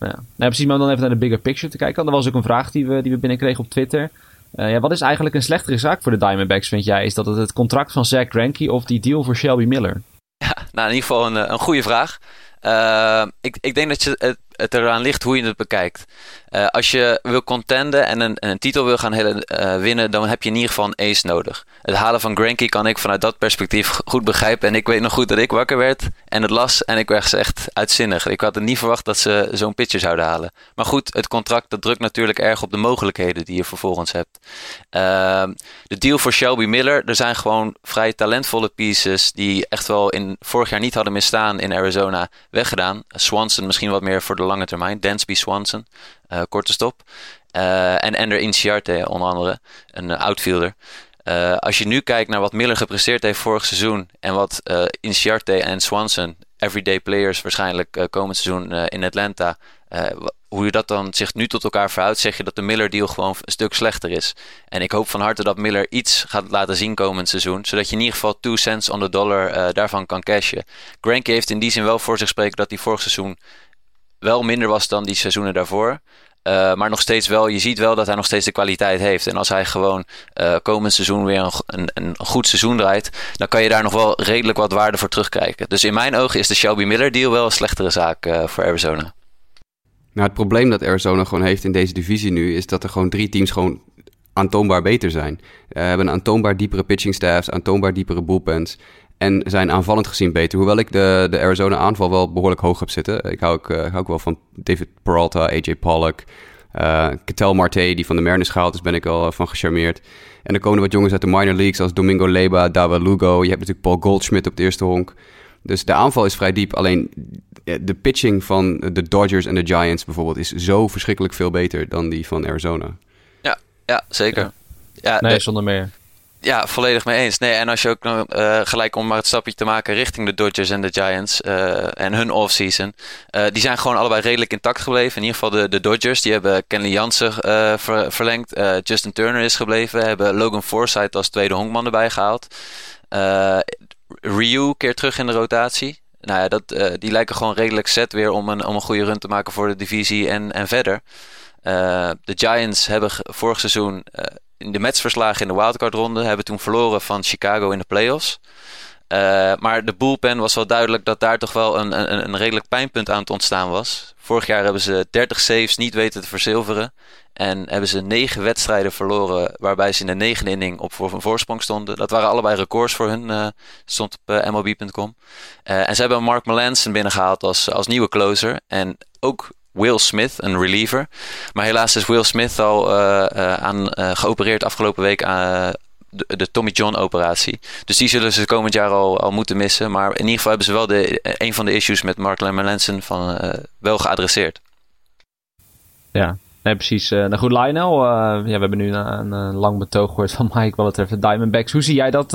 Ja, nou, precies. Maar om dan even naar de bigger picture te kijken. Er was ook een vraag die we, die we binnenkregen op Twitter. Uh, ja, wat is eigenlijk een slechtere zaak voor de Diamondbacks, vind jij? Is dat het het contract van Zach Greinke of die deal voor Shelby Miller? Ja, nou in ieder geval een, een goede vraag. Uh, ik, ik denk dat je het, het eraan ligt hoe je het bekijkt. Uh, als je wil contenden en een, een titel wil gaan hele, uh, winnen, dan heb je in ieder geval een ace nodig. Het halen van Granky kan ik vanuit dat perspectief goed begrijpen. En ik weet nog goed dat ik wakker werd en het las en ik werd echt uitzinnig. Ik had het niet verwacht dat ze zo'n pitcher zouden halen. Maar goed, het contract dat drukt natuurlijk erg op de mogelijkheden die je vervolgens hebt. Uh, de deal voor Shelby Miller, er zijn gewoon vrij talentvolle pieces die echt wel in vorig jaar niet hadden misstaan in Arizona weggedaan. Swanson misschien wat meer voor de lange termijn. Dansby Swanson, uh, korte stop. Uh, en Ender Inciarte onder andere, een outfielder. als je nu kijkt naar wat Miller gepresteerd heeft vorig seizoen en wat uh, Inciarte en Swanson, everyday players waarschijnlijk komend seizoen in Atlanta, hoe je dat dan zich nu tot elkaar verhoudt, zeg je dat de Miller deal gewoon een stuk slechter is. En ik hoop van harte dat Miller iets gaat laten zien komend seizoen, zodat je in ieder geval 2 cents on the dollar daarvan kan cashen. Granke heeft in die zin wel voor zich spreken dat hij vorig seizoen wel minder was dan die seizoenen daarvoor. Uh, maar nog steeds wel, je ziet wel dat hij nog steeds de kwaliteit heeft. En als hij gewoon uh, komend seizoen weer een, een, een, goed seizoen draait, dan kan je daar nog wel redelijk wat waarde voor terugkijken. Dus in mijn ogen is de Shelby Miller deal wel een slechtere zaak uh, voor Arizona. Nou, het probleem dat Arizona gewoon heeft in deze divisie nu, is dat er gewoon drie teams gewoon aantoonbaar beter zijn. We hebben aantoonbaar diepere pitching staffs, aantoonbaar diepere bullpens. En zijn aanvallend gezien beter. Hoewel ik de, de Arizona aanval wel behoorlijk hoog heb zitten. Ik hou ook, uh, hou ook wel van David Peralta, AJ Pollock. Uh, Ketel Marte, die van de Mariners gehaald is, ben ik al van gecharmeerd. En er komen wat jongens uit de minor leagues als Domingo Leba, Dawa Lugo. Je hebt natuurlijk Paul Goldschmidt op de eerste honk. Dus de aanval is vrij diep. Alleen de pitching van de Dodgers en de Giants bijvoorbeeld is zo verschrikkelijk veel beter dan die van Arizona. Ja, ja zeker. Ja. Ja, nee, de, zonder meer. Ja, volledig mee eens. Nee, en als je ook uh, gelijk om maar het stapje te maken richting de Dodgers en de Giants uh, en hun offseason. Uh, die zijn gewoon allebei redelijk intact gebleven. In ieder geval de, de Dodgers. Die hebben Kenley Jansen ver, verlengd. Justin Turner is gebleven. Hebben Logan Forsythe als tweede honkman erbij gehaald. Ryu keert terug in de rotatie. Nou ja, dat, die lijken gewoon redelijk set weer om een, om een goede run te maken voor de divisie en, en verder. de Giants hebben vorig seizoen de Mets verslagen in de wildcard-ronde. Hebben toen verloren van Chicago in de playoffs. Uh, maar de bullpen was wel duidelijk dat daar toch wel een, een, een redelijk pijnpunt aan het ontstaan was. Vorig jaar hebben ze 30 saves niet weten te verzilveren. En hebben ze negen wedstrijden verloren waarbij ze in de negende inning op voor een voorsprong stonden. Dat waren allebei records voor hun, uh, stond op uh, MLB.com. en ze hebben Mark Melanson binnengehaald als, als nieuwe closer. En ook Will Smith, een reliever. Maar helaas is Will Smith al uh, uh, aan, uh, geopereerd afgelopen week aan de, Tommy John operatie. Dus die zullen ze komend jaar al, al moeten missen. Maar in ieder geval hebben ze wel de, een van de issues met Mark Melanson van wel geadresseerd. Ja, nee, precies. nou goed, Lionel, ja, we hebben nu een, lang betoog gehoord van Mike wat de Diamondbacks. Hoe zie jij dat?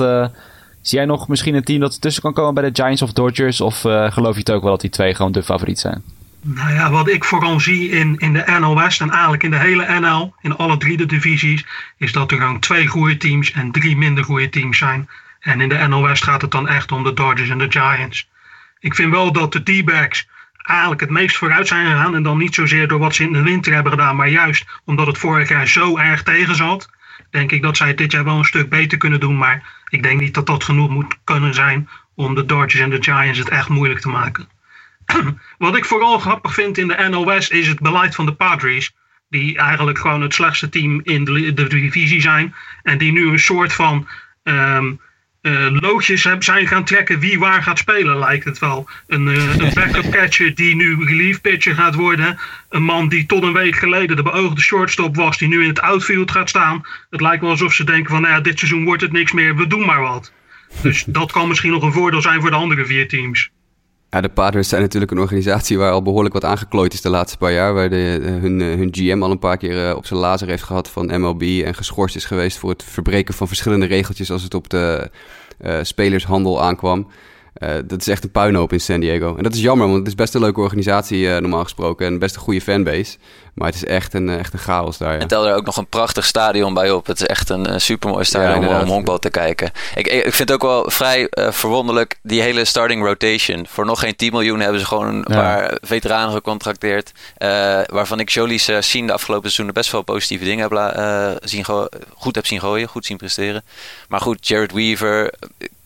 zie jij nog misschien een team dat ertussen kan komen bij de Giants of Dodgers? Of geloof je het ook wel dat die twee gewoon de favoriet zijn? Nou ja, wat ik vooral zie in, in de NL West en eigenlijk in de hele NL, in alle drie de divisies, is dat er gewoon twee goede teams en drie minder goede teams zijn. En in de NL West gaat het dan echt om de Dodgers en de Giants. Ik vind wel dat de D-backs eigenlijk het meest vooruit zijn gegaan. En dan niet zozeer door wat ze in de winter hebben gedaan, maar juist omdat het vorig jaar zo erg tegen zat. Denk ik dat zij het dit jaar wel een stuk beter kunnen doen. Maar ik denk niet dat dat genoeg moet kunnen zijn om de Dodgers en de Giants het echt moeilijk te maken. Wat ik vooral grappig vind in de NOS is het beleid van de Padres. die eigenlijk gewoon het slechtste team in de, de divisie zijn. En die nu een soort van eh, loodjes heb- zijn gaan trekken wie waar gaat spelen, lijkt het wel. Een, eh, een backup catcher die nu relief pitcher gaat worden. Een man die tot een week geleden de beoogde shortstop was, die nu in het outfield gaat staan. Het lijkt wel alsof ze denken van, nou ja, dit seizoen wordt het niks meer, we doen maar wat. Dus dat kan misschien nog een voordeel zijn voor de andere vier teams. Ja, de Padres zijn natuurlijk een organisatie waar al behoorlijk wat aangeklooid is de laatste paar jaar. Waar de, de- hun, eh, hun GM al een paar keer eh, op zijn lazer heeft gehad van MLB. En geschorst is geweest voor het verbreken van verschillende regeltjes als het op de eh, spelershandel aankwam. Eh, dat is echt een puinhoop in San Diego. En dat is jammer, want het is best een leuke organisatie eh, normaal gesproken. En best een goede fanbase. Maar het is echt een, eh, echt een chaos daar. Ja. En tel er ook nog een prachtig stadion bij op. Het is echt een, supermooi stadion om- om, honkbal te kijken. Ik, ik vind het ook wel vrij eh, verwonderlijk, die hele starting rotation. Voor nog geen 10 miljoen hebben ze gewoon een Ja. paar veteranen gecontracteerd. eh, waarvan ik Jolie's uh, zien de afgelopen seizoenen best wel positieve dingen heb eh, zien go- goed heb zien gooien. Goed zien presteren. Maar goed, Jared Weaver,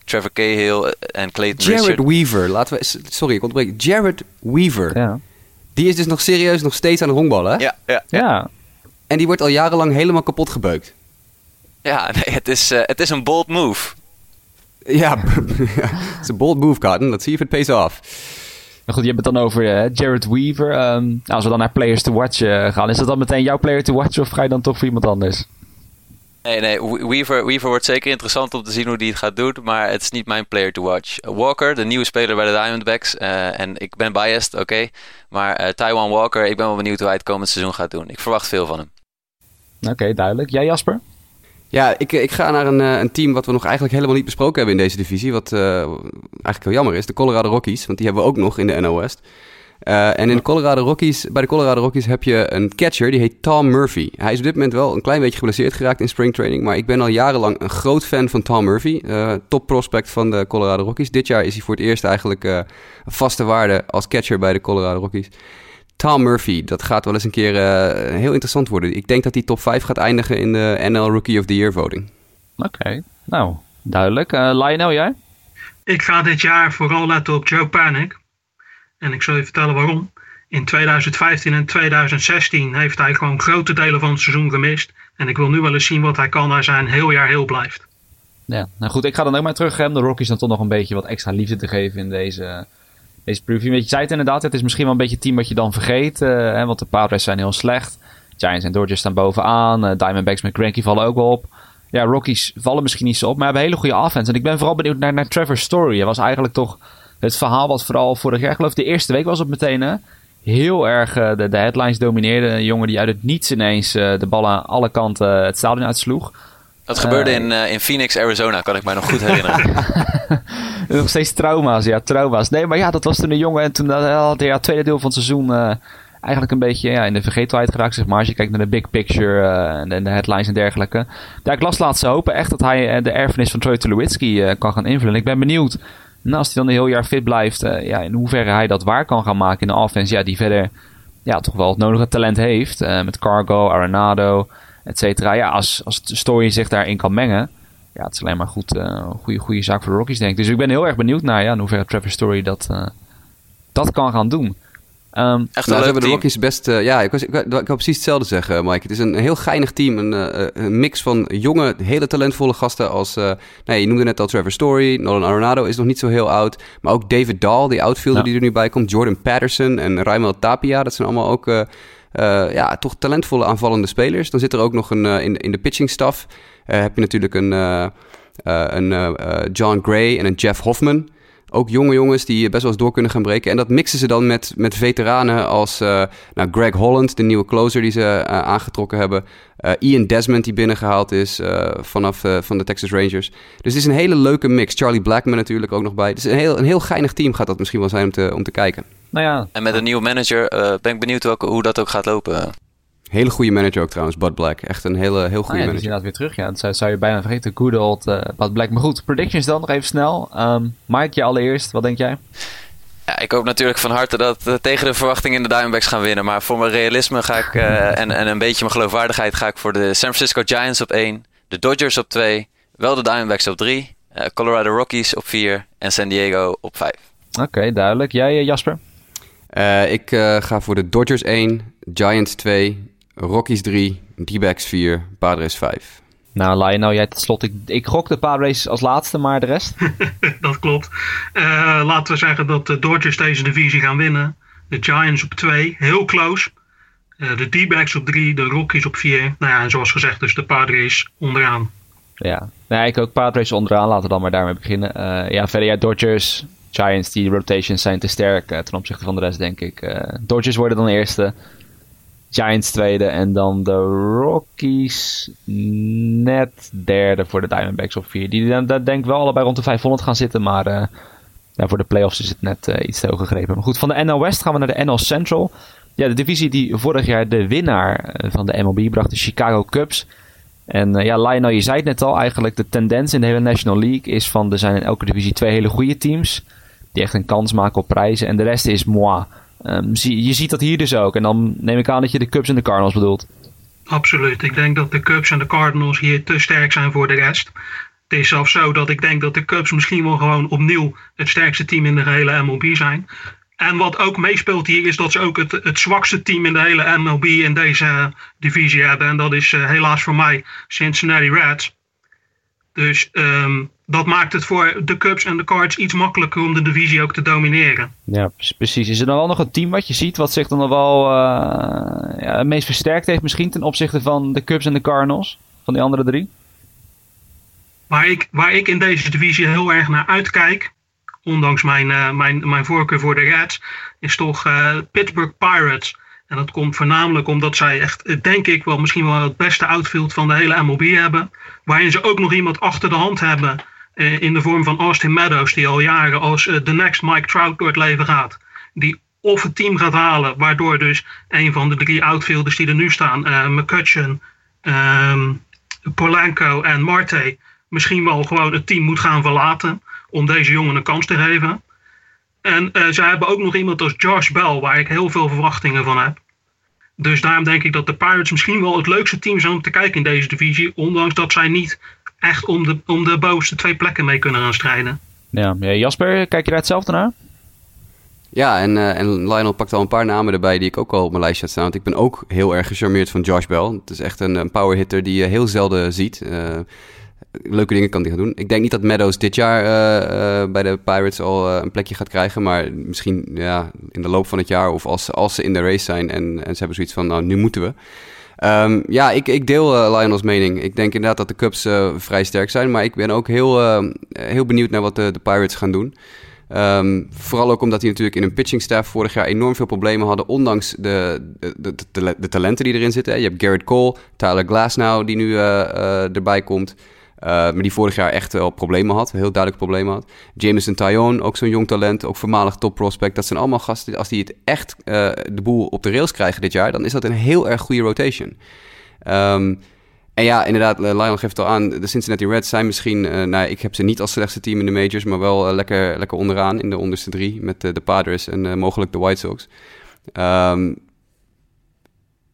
Trevor Cahill en Clayton Jared Richard. Weaver, laten we... Sorry, ik ontbreek. Jared Weaver. Ja. Die is dus nog serieus nog steeds aan het honkballen, hè? Ja, ja, Ja. En die wordt al jarenlang helemaal kapot gebeukt. ja nee, het, is, eh, het is een bold move. Ja, het is een bold move, Cotton. Let's see if it pays off. Maar goed, je hebt het dan over eh, Jared Weaver. Ehm, nou, als we dan naar players to watch eh, gaan, is dat dan meteen jouw player to watch of ga je dan toch voor iemand anders? Nee, nee, We- Weaver, Weaver wordt zeker interessant om te zien hoe hij het gaat doen, maar het is niet mijn player to watch. Walker, de nieuwe speler bij de Diamondbacks, eh, en ik ben biased, oké, maar eh Taiwan Walker, ik ben wel benieuwd hoe hij het komend seizoen gaat doen. Ik verwacht veel van hem. Oké, duidelijk. Jij Jasper? Ja, ik, ik ga naar een, eh, een team wat we nog eigenlijk helemaal niet besproken hebben in deze divisie. Wat eh, eigenlijk heel jammer is. De Colorado Rockies, want die hebben we ook nog in de NL Eh, en in de Colorado Rockies, bij de Colorado Rockies heb je een catcher, die heet Tom Murphy. Hij is op dit moment wel een klein beetje geblesseerd geraakt in springtraining. Maar ik ben al jarenlang een groot fan van Tom Murphy. eh, top prospect van de Colorado Rockies. Dit jaar is hij voor het eerst eigenlijk eh, een vaste waarde als catcher bij de Colorado Rockies. Tom Murphy, dat gaat wel eens een keer eh, heel interessant worden. Ik denk dat hij top 5 gaat eindigen in de NL Rookie of the Year voting. Oké, nou, duidelijk. Eh, Lionel, jij? Ik ga dit jaar vooral letten op Joe Panic. En ik zal je vertellen waarom. In 2015 en 2016 heeft hij gewoon grote delen van het seizoen gemist. En ik wil nu wel eens zien wat hij kan als hij een heel jaar heel blijft. Ja, nou goed, ik ga dan ook maar terug om de Rockies dan toch nog een beetje wat extra liefde te geven in deze, deze preview. Je, zei het inderdaad, het is misschien wel een beetje het team wat je dan vergeet. eh, hè, want de Padres zijn heel slecht. Giants en Dodgers staan bovenaan. eh, Diamondbacks met Granky vallen ook wel op. Ja, Rockies vallen misschien niet zo op, maar hebben hele goede offense. En ik ben vooral benieuwd naar, naar Trevor Story. Hij was eigenlijk toch het verhaal wat vooral vorig jaar, ik geloof de eerste week was het meteen, hè, heel erg eh, de, de headlines domineerde. Een jongen die uit het niets ineens eh, de ballen aan alle kanten het stadion uitsloeg. Dat gebeurde in, eh, in Phoenix, Arizona, kan ik mij nog goed herinneren. Nog steeds trauma's, ja, trauma's. Nee, maar ja, dat was toen een jongen. En toen eh, had hij ja, het tweede deel van het seizoen eh, eigenlijk een beetje ja, in de vergetelheid geraakt, zeg maar. Als je kijkt naar de big picture eh, en de, headlines en dergelijke. Ja, ik las laatst ze hopen echt dat hij eh, de erfenis van Troy Tulowitzki eh, kan gaan invullen. Ik ben benieuwd, nou, als hij dan een heel jaar fit blijft, eh, ja, in hoeverre hij dat waar kan gaan maken in de offense. Ja, die verder ja, toch wel het nodige talent heeft. eh, met Cargo, Arenado, et cetera. Ja, als, als story zich daarin kan mengen ja, het is alleen maar goed, eh, goede, goede zaak voor de Rockies, denk ik. Dus ik ben heel erg benieuwd naar ja, in hoeverre Trevor Story dat, dat kan gaan doen. Ehm, Echt Nou, een ze leuk hebben de team. Rockies best... eh, ja, ik, was, ik, ik wou precies hetzelfde zeggen, Mike. Het is een heel geinig team. Een, eh, een mix van jonge, hele talentvolle gasten als... eh nee, je noemde net al Trevor Story. Nolan Arenado is nog niet zo heel oud. Maar ook David Dahl, die outfielder Ja. die er nu bij komt. Jordan Patterson en Raimel Tapia. Dat zijn allemaal ook... eh, eh, ja, toch talentvolle aanvallende spelers. Dan zit er ook nog een... in, in de pitching staff eh, heb je natuurlijk een... eh, eh, een John Gray en een Jeff Hoffman. Ook jonge jongens die best wel eens door kunnen gaan breken. En dat mixen ze dan met, met veteranen als eh, nou, Greg Holland, de nieuwe closer die ze eh, aangetrokken hebben. Eh, Ian Desmond die binnengehaald is eh, vanaf eh, van de Texas Rangers. Dus het is een hele leuke mix. Charlie Blackman natuurlijk ook nog bij. Dus een heel, een heel geinig team gaat dat misschien wel zijn om te, om te kijken. nou ja, En met een nieuwe manager eh, ben ik benieuwd welke, hoe dat ook gaat lopen. Hele goede manager ook trouwens, Bud Black. Echt een hele, heel goede ja, die is manager. inderdaad weer terug. Ja, dat zou, zou je bijna vergeten. Good old uh, Bud Black. Maar goed, predictions dan nog even snel. Ehm, Mike, je allereerst. Wat denk jij? Ja, ik hoop natuurlijk van harte dat uh, tegen de verwachtingen de Diamondbacks gaan winnen. Maar voor mijn realisme ga ik, uh, en, en een beetje mijn geloofwaardigheid ga ik voor de San Francisco Giants op 1. De Dodgers op 2. Wel de Diamondbacks op 3. Uh, Colorado Rockies op 4. En San Diego op 5. Oké, okay, duidelijk. Jij, Jasper? ik ga voor de Dodgers 1. Giants 2. Rockies 3, D-backs 4, Padres 5. Nou, Lionel, jij tot slot. Ik, ik gok de Padres als laatste, maar de rest? dat klopt. Uh, laten we zeggen dat de Dodgers deze divisie gaan winnen. De Giants op 2, heel close. Uh, de D-backs op 3, de Rockies op 4. Nou ja, en zoals gezegd, dus de Padres onderaan. Ja, nee, ik ook Padres onderaan. Laten we dan maar daarmee beginnen. Uh, ja, verder ja, Dodgers, Giants, die rotations zijn te sterk ten opzichte van de rest, denk ik. Dodgers worden dan eerste. Giants tweede en dan de Rockies net derde voor de Diamondbacks op vier. Die dan denk ik wel allebei rond de 500 gaan zitten, maar uh, ja, voor de playoffs is het net uh, iets te hoog gegrepen. Maar goed, van de NL West gaan we naar de NL Central. Ja, de divisie die vorig jaar de winnaar eh, van de MLB bracht, de Chicago Cubs. En ja, Lionel, je zei het net al, eigenlijk de tendens in de hele National League is van er zijn in elke divisie twee hele goede teams. Die echt een kans maken op prijzen. En de rest is moi. Zie, je ziet dat hier dus ook. En dan neem ik aan dat je de Cubs en de Cardinals bedoelt. Absoluut. Ik denk dat de Cubs en de Cardinals hier te sterk zijn voor de rest. Het is zelfs zo dat ik denk dat de Cubs misschien wel gewoon opnieuw het sterkste team in de hele MLB zijn. En wat ook meespeelt hier is dat ze ook het, zwakste team in de hele MLB in deze divisie hebben. En dat is uh, helaas voor mij Cincinnati Reds. Dus um, dat maakt het voor de Cubs en de Cards iets makkelijker om de divisie ook te domineren. Ja, precies. Is er dan wel nog een team wat je ziet wat zich dan wel uh, ja, het meest versterkt heeft misschien ten opzichte van de Cubs en de Cardinals? Van die andere drie? Waar ik, waar ik in deze divisie heel erg naar uitkijk, ondanks mijn, uh, mijn, mijn voorkeur voor de Reds, is toch uh, Pittsburgh Pirates. En dat komt voornamelijk omdat zij echt, denk ik wel, misschien wel het beste outfield van de hele MLB hebben. Waarin ze ook nog iemand achter de hand hebben in de vorm van Austin Meadows, die al jaren als uh, de next Mike Trout door het leven gaat. Die of het team gaat halen, waardoor dus een van de drie outfielders die er nu staan, uh, McCutcheon, um, Polanco en Marte, misschien wel gewoon het team moet gaan verlaten om deze jongen een kans te geven. En uh, ze hebben ook nog iemand als Josh Bell, waar ik heel veel verwachtingen van heb. Dus daarom denk ik dat de Pirates misschien wel het leukste team zijn om te kijken in deze divisie. Ondanks dat zij niet echt om de, om de bovenste twee plekken mee kunnen gaan strijden. Ja, ja Jasper, kijk je daar hetzelfde naar? Ja, en, uh, en Lionel pakt al een paar namen erbij die ik ook al op mijn lijstje had staan. Want ik ben ook heel erg gecharmeerd van Josh Bell. Het is echt een, een power hitter die je heel zelden ziet. Uh, leuke dingen kan hij gaan doen. Ik denk niet dat Meadows dit jaar uh, uh, bij de Pirates al uh, een plekje gaat krijgen. Maar misschien ja, in de loop van het jaar of als, als ze in de race zijn en, en ze hebben zoiets van, nou, nu moeten we. Um, ja, ik, ik deel Lionel's mening. Ik denk inderdaad dat de Cubs vrij sterk zijn. Maar ik ben ook heel, heel benieuwd naar wat de, Pirates gaan doen. Um, vooral ook omdat die natuurlijk in hun pitching staff vorig jaar enorm veel problemen hadden. Ondanks de, de, de, de, de talenten die erin zitten. Je hebt Garrett Cole, Tyler Glasnow die nu erbij komt. Uh, maar die vorig jaar echt wel problemen had. Heel duidelijk problemen had. Jameson Tyone, ook zo'n jong talent. Ook voormalig top prospect. Dat zijn allemaal gasten. Als die het echt uh, de boel op de rails krijgen dit jaar. Dan is dat een heel erg goede rotation. Um, en ja, inderdaad, Lionel geeft het al aan. De Cincinnati Reds zijn misschien... Nou, ik heb ze niet als slechtste team in de majors. Maar wel lekker, lekker onderaan in de onderste drie. Met de Padres en mogelijk de White Sox. Um,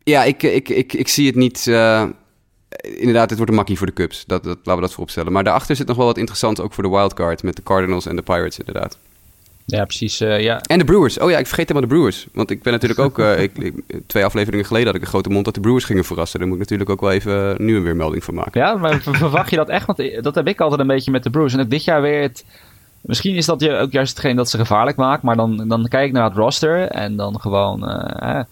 ja, ik, ik, ik, ik zie het niet inderdaad, het wordt een makkie voor de Cubs. Dat, dat, laten we dat vooropstellen. Maar daarachter zit nog wel wat interessant, ook voor de wildcard... met de Cardinals en de Pirates, inderdaad. Ja, precies. Uh, ja. En de Brewers. Oh ja, ik vergeet helemaal de Brewers. Want ik ben natuurlijk ook... Uh, ik, ik, twee afleveringen geleden had ik een grote mond dat de Brewers gingen verrassen. Daar moet ik natuurlijk ook wel even nu een weermelding van maken. Ja, maar verwacht je dat echt? Want dat heb ik altijd een beetje met de Brewers. En ook dit jaar weer het... Misschien is dat je ook juist hetgeen dat ze gevaarlijk maakt. Maar dan, dan kijk ik naar het roster. En dan gewoon... Als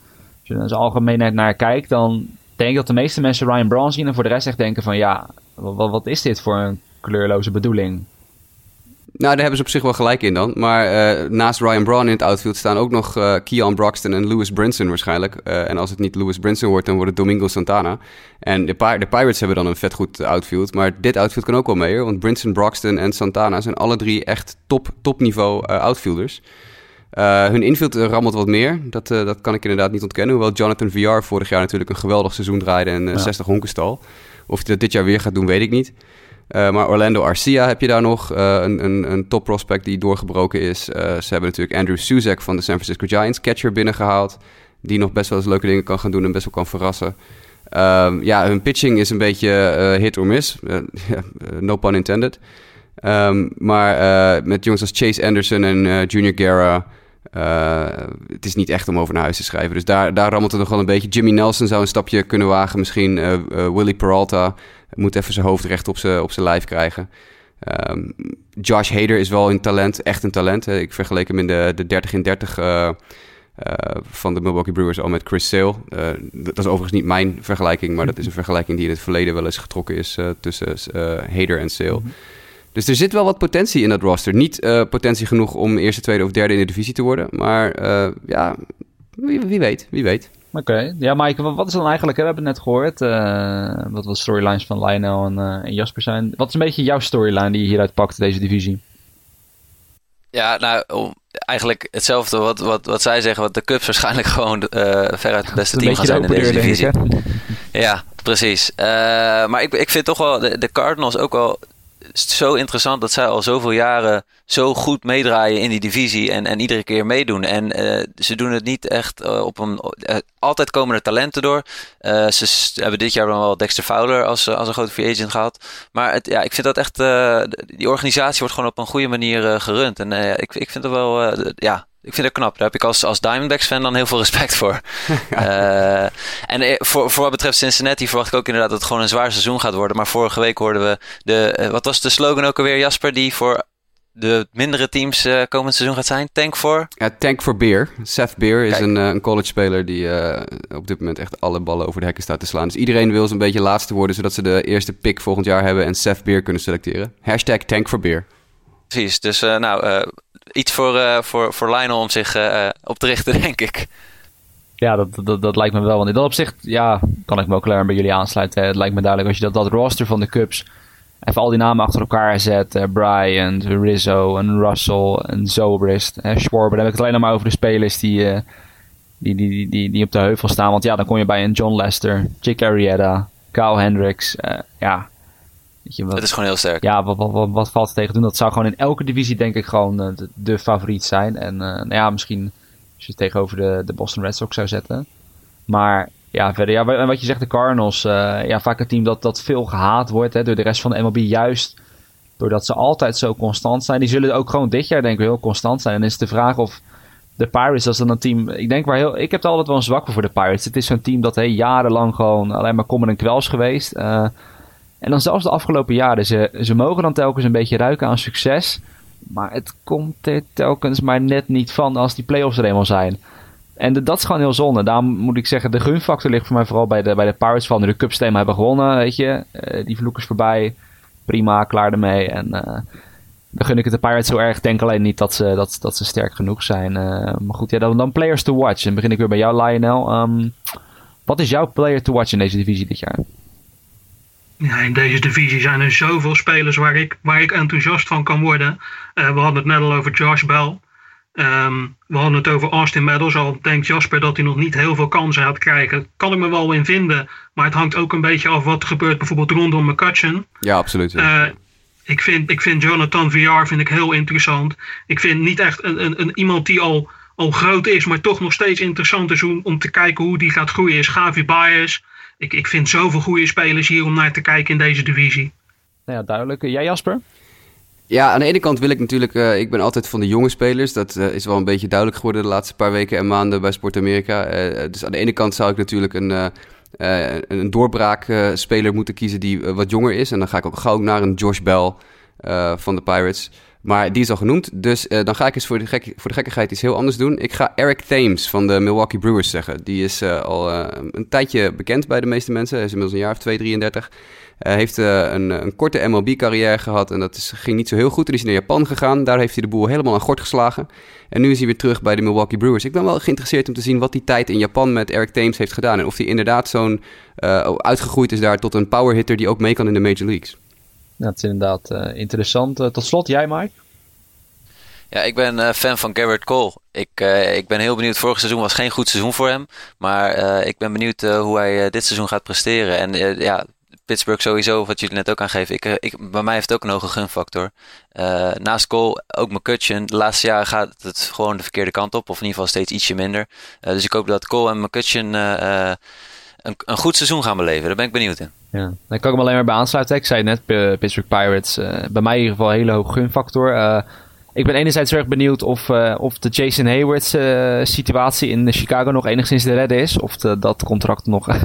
je er algemeenheid naar kijkt, dan denk dat de meeste mensen Ryan Braun zien en voor de rest echt denken van ja, wat, is dit voor een kleurloze bedoeling? Nou, daar hebben ze op zich wel gelijk in dan. Maar uh, naast Ryan Braun in het outfield staan ook nog uh, Keon Broxton en Lewis Brinson waarschijnlijk. Uh, en als het niet Lewis Brinson wordt, dan wordt het Domingo Santana. En de, de, Pirates hebben dan een vet goed outfield. Maar dit outfield kan ook wel mee, want Brinson, Broxton en Santana zijn alle drie echt top, topniveau outfielders. Uh, hun infield rammelt wat meer. Dat, uh, dat kan ik inderdaad niet ontkennen. Hoewel Jonathan VR vorig jaar natuurlijk een geweldig seizoen draaide en uh, ja. 60 honkenstal. Of hij dat dit jaar weer gaat doen, weet ik niet. maar Orlando Arcia heb je daar nog. een, een, een top prospect die doorgebroken is. ze hebben natuurlijk Andrew Suzek van de San Francisco Giants, catcher, binnengehaald. Die nog best wel eens leuke dingen kan gaan doen en best wel kan verrassen. Um, ja, hun pitching is een beetje hit or miss. no pun intended. Um, maar met jongens als Chase Anderson en Junior Guerra... Uh, het is niet echt om over naar huis te schrijven. Dus daar, daar rammelt het nog wel een beetje. Jimmy Nelson zou een stapje kunnen wagen. Misschien uh, Willy Peralta moet even zijn hoofd recht op zijn op lijf krijgen. Um, Josh Hader is wel een talent, echt een talent. Ik vergeleek hem in de, de 30 in 30 van de Milwaukee Brewers al met Chris Sale. dat is overigens niet mijn vergelijking, maar dat is een vergelijking die in het verleden wel eens getrokken is tussen Hader en Sale. -hmm. Dus er zit wel wat potentie in dat roster. Niet uh, potentie genoeg om eerste, tweede of derde in de divisie te worden. Maar uh, ja, wie, wie, weet, wie weet. Oké. Okay. Ja, Mike, wat is dan eigenlijk... We hebben het net gehoord. Uh, wat de storylines van Lionel en, en, Jasper zijn. Wat is een beetje jouw storyline die je hieruit pakt, deze divisie? Ja, nou, eigenlijk hetzelfde wat, wat, wat zij zeggen. Wat de Cubs waarschijnlijk gewoon veruit het beste team gaan zijn in deze divisie. ja, precies. maar ik, ik vind toch wel de, de Cardinals ook wel zo interessant dat zij al zoveel jaren zo goed meedraaien in die divisie en, en iedere keer meedoen. En uh, ze doen het niet echt uh, op een. Uh, altijd komen er talenten door. ze hebben dit jaar dan wel Dexter Fowler als, als een grote free agent gehad. Maar het, ja, ik vind dat echt. die organisatie wordt gewoon op een goede manier gerund. En ik, ik vind het wel. ja, ik vind het knap. Daar heb ik als, als Diamondbacks-fan dan heel veel respect voor. uh, en eh, voor, voor wat betreft Cincinnati verwacht ik ook inderdaad dat het gewoon een zwaar seizoen gaat worden. Maar vorige week hoorden we de... Uh, wat was de slogan ook alweer, Jasper? Die voor de mindere teams uh, komend seizoen gaat zijn? Tank voor? Ja, Tank voor Beer. Seth Beer is een, een college-speler die op dit moment echt alle ballen over de hekken staat te slaan. Dus iedereen wil zo'n beetje laatste worden, zodat ze de eerste pick volgend jaar hebben en Seth Beer kunnen selecteren. Hashtag Tank for Beer. Precies, dus nou iets voor, uh, voor, voor Lionel om zich uh, op te richten, denk ik. Ja, dat, dat, dat lijkt me wel. Want in dat opzicht ja, kan ik me ook klaar bij jullie aansluiten. Het lijkt me duidelijk als je dat, dat roster van de Cubs even al die namen achter elkaar zet. Uh, Bryant, Rizzo en Russell en Zobrist, uh, Schwarber. Dan heb ik het alleen nog maar over de spelers die, die, die, die, die, die op de heuvel staan. Want ja, dan kom je bij een John Lester, Chick Arrieta, Kyle Hendricks. ja, je, wat, het is gewoon heel sterk. Ja, wat, wat, wat, valt er tegen doen? Dat zou gewoon in elke divisie denk ik gewoon uh, de, de, favoriet zijn. En uh, nou ja, misschien als je het tegenover de, de Boston Red Sox zou zetten. Maar ja, verder. Ja, en wat je zegt, de Cardinals. Uh, ja, vaak een team dat, dat veel gehaat wordt hè, door de rest van de MLB. Juist doordat ze altijd zo constant zijn. Die zullen ook gewoon dit jaar denk ik heel constant zijn. En is de vraag of de Pirates, dat is dan een team. Ik denk waar heel. Ik heb er altijd wel een zwak voor de Pirates. Het is zo'n team dat hey, jarenlang gewoon alleen maar kommer en kwels geweest. Uh, en dan zelfs de afgelopen jaren. Ze, ze mogen dan telkens een beetje ruiken aan succes. Maar het komt er telkens maar net niet van als die playoffs er eenmaal zijn. En dat is gewoon heel zonde. Daarom moet ik zeggen, de gunfactor ligt voor mij vooral bij de, bij de Pirates van de Cup thema hebben gewonnen. Weet je, uh, die vloekers voorbij. Prima, klaar ermee. En uh, dan gun ik het de Pirates zo erg. Denk alleen niet dat ze, dat, dat ze sterk genoeg zijn. Uh, maar goed, ja, dan, dan players to watch. En begin ik weer bij jou, Lionel. Um, wat is jouw player to watch in deze divisie dit jaar? Ja, in deze divisie zijn er zoveel spelers waar ik, waar ik enthousiast van kan worden. Uh, we hadden het net al over Josh Bell. Um, we hadden het over Austin Meadows. Al denkt Jasper dat hij nog niet heel veel kansen gaat krijgen. Kan ik me wel in vinden. Maar het hangt ook een beetje af wat er gebeurt bijvoorbeeld rondom McCutcheon. Ja, absoluut. Ja. Uh, ik, vind, ik vind Jonathan VR vind ik heel interessant. Ik vind niet echt een, een, een, iemand die al, al groot is, maar toch nog steeds interessant is om, om te kijken hoe die gaat groeien. Is Gavi Baez ik, ik vind zoveel goede spelers hier om naar te kijken in deze divisie. Nou ja, duidelijk. Jij Jasper? Ja, aan de ene kant wil ik natuurlijk, uh, ik ben altijd van de jonge spelers. Dat uh, is wel een beetje duidelijk geworden de laatste paar weken en maanden bij Sport Amerika. Uh, dus aan de ene kant zou ik natuurlijk een, een doorbraakspeler moeten kiezen die wat jonger is. En dan ga ik ook gauw naar een Josh Bell van de Pirates. Maar die is al genoemd, dus uh, dan ga ik eens voor de, gek, voor de gekkigheid iets heel anders doen. Ik ga Eric Thames van de Milwaukee Brewers zeggen. Die is uh, al uh, een tijdje bekend bij de meeste mensen. Hij is inmiddels een jaar of 2, 33. Hij heeft een, een, korte MLB-carrière gehad en dat is, ging niet zo heel goed. Toen is hij naar Japan gegaan. Daar heeft hij de boel helemaal aan gort geslagen. En nu is hij weer terug bij de Milwaukee Brewers. Ik ben wel geïnteresseerd om te zien wat die tijd in Japan met Eric Thames heeft gedaan. En of hij inderdaad zo'n uitgegroeid is daar tot een power hitter die ook mee kan in de Major Leagues. Dat is inderdaad uh, interessant. Uh, tot slot, jij Mike? Ja, ik ben uh, fan van Garrett Cole. Ik, ik ben heel benieuwd. Vorig seizoen was geen goed seizoen voor hem. Maar ik ben benieuwd hoe hij dit seizoen gaat presteren. En ja, Pittsburgh sowieso, wat jullie net ook aangeven. Ik, ik, bij mij heeft het ook een hoge gunfactor. naast Cole, ook McCutcheon. De laatste jaren gaat het gewoon de verkeerde kant op. Of in ieder geval steeds ietsje minder. dus ik hoop dat Cole en McCutcheon een, een goed seizoen gaan beleven. Daar ben ik benieuwd in. Ja, daar kan ik me alleen maar bij aansluiten. Ik zei net, Pittsburgh Pirates, uh, bij mij in ieder geval een hele hoge gunfactor. Uh, ik ben enerzijds erg benieuwd of, uh, of de Jason Hayward's uh, situatie in Chicago nog enigszins te redden is. Of de, dat contract nog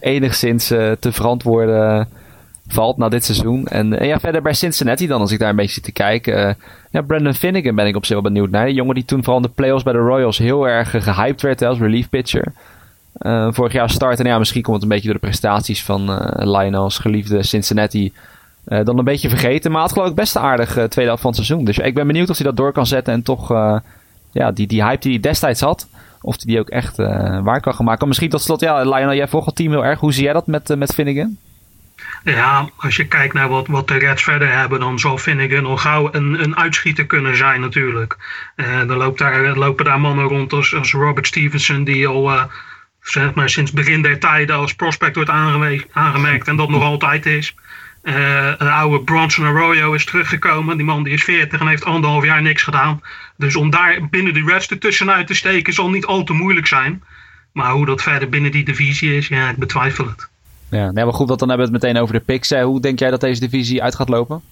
enigszins te verantwoorden valt na dit seizoen. En, ja, verder bij Cincinnati dan, als ik daar een beetje zit te kijken. ja, Brandon Finnegan ben ik op zich wel benieuwd naar. De jongen die toen vooral de playoffs bij de Royals heel erg gehyped werd als relief pitcher. Vorig jaar starten, en ja, misschien komt het een beetje door de prestaties van Lionel's geliefde Cincinnati uh, dan een beetje vergeten. Maar het geloof ik best aardig tweede helft van het seizoen. Dus ik ben benieuwd of hij dat door kan zetten. En toch ja, die, die hype die hij destijds had. Of hij die ook echt waar kan gaan maken. Misschien tot slot, ja, Lionel, jij volgt het team heel erg. Hoe zie jij dat met, met Finnegan? Ja, als je kijkt naar wat, wat de Reds verder hebben, dan zal Finnegan al gauw een, een uitschieter kunnen zijn natuurlijk. dan loopt daar, lopen daar mannen rond als, als Robert Stevenson, die al zeg maar, sinds begin der tijden als prospect wordt aangemerkt en dat nog altijd is. Uh, een oude Bronson Arroyo is teruggekomen. Die man die is 40 en heeft anderhalf jaar niks gedaan. Dus om daar binnen de Reds ertussenuit te steken zal niet al te moeilijk zijn. Maar hoe dat verder binnen die divisie is, ja, ik betwijfel het. Ja, nee, maar goed, dan hebben we het meteen over de picks. Hoe denk jij dat deze divisie uit gaat lopen?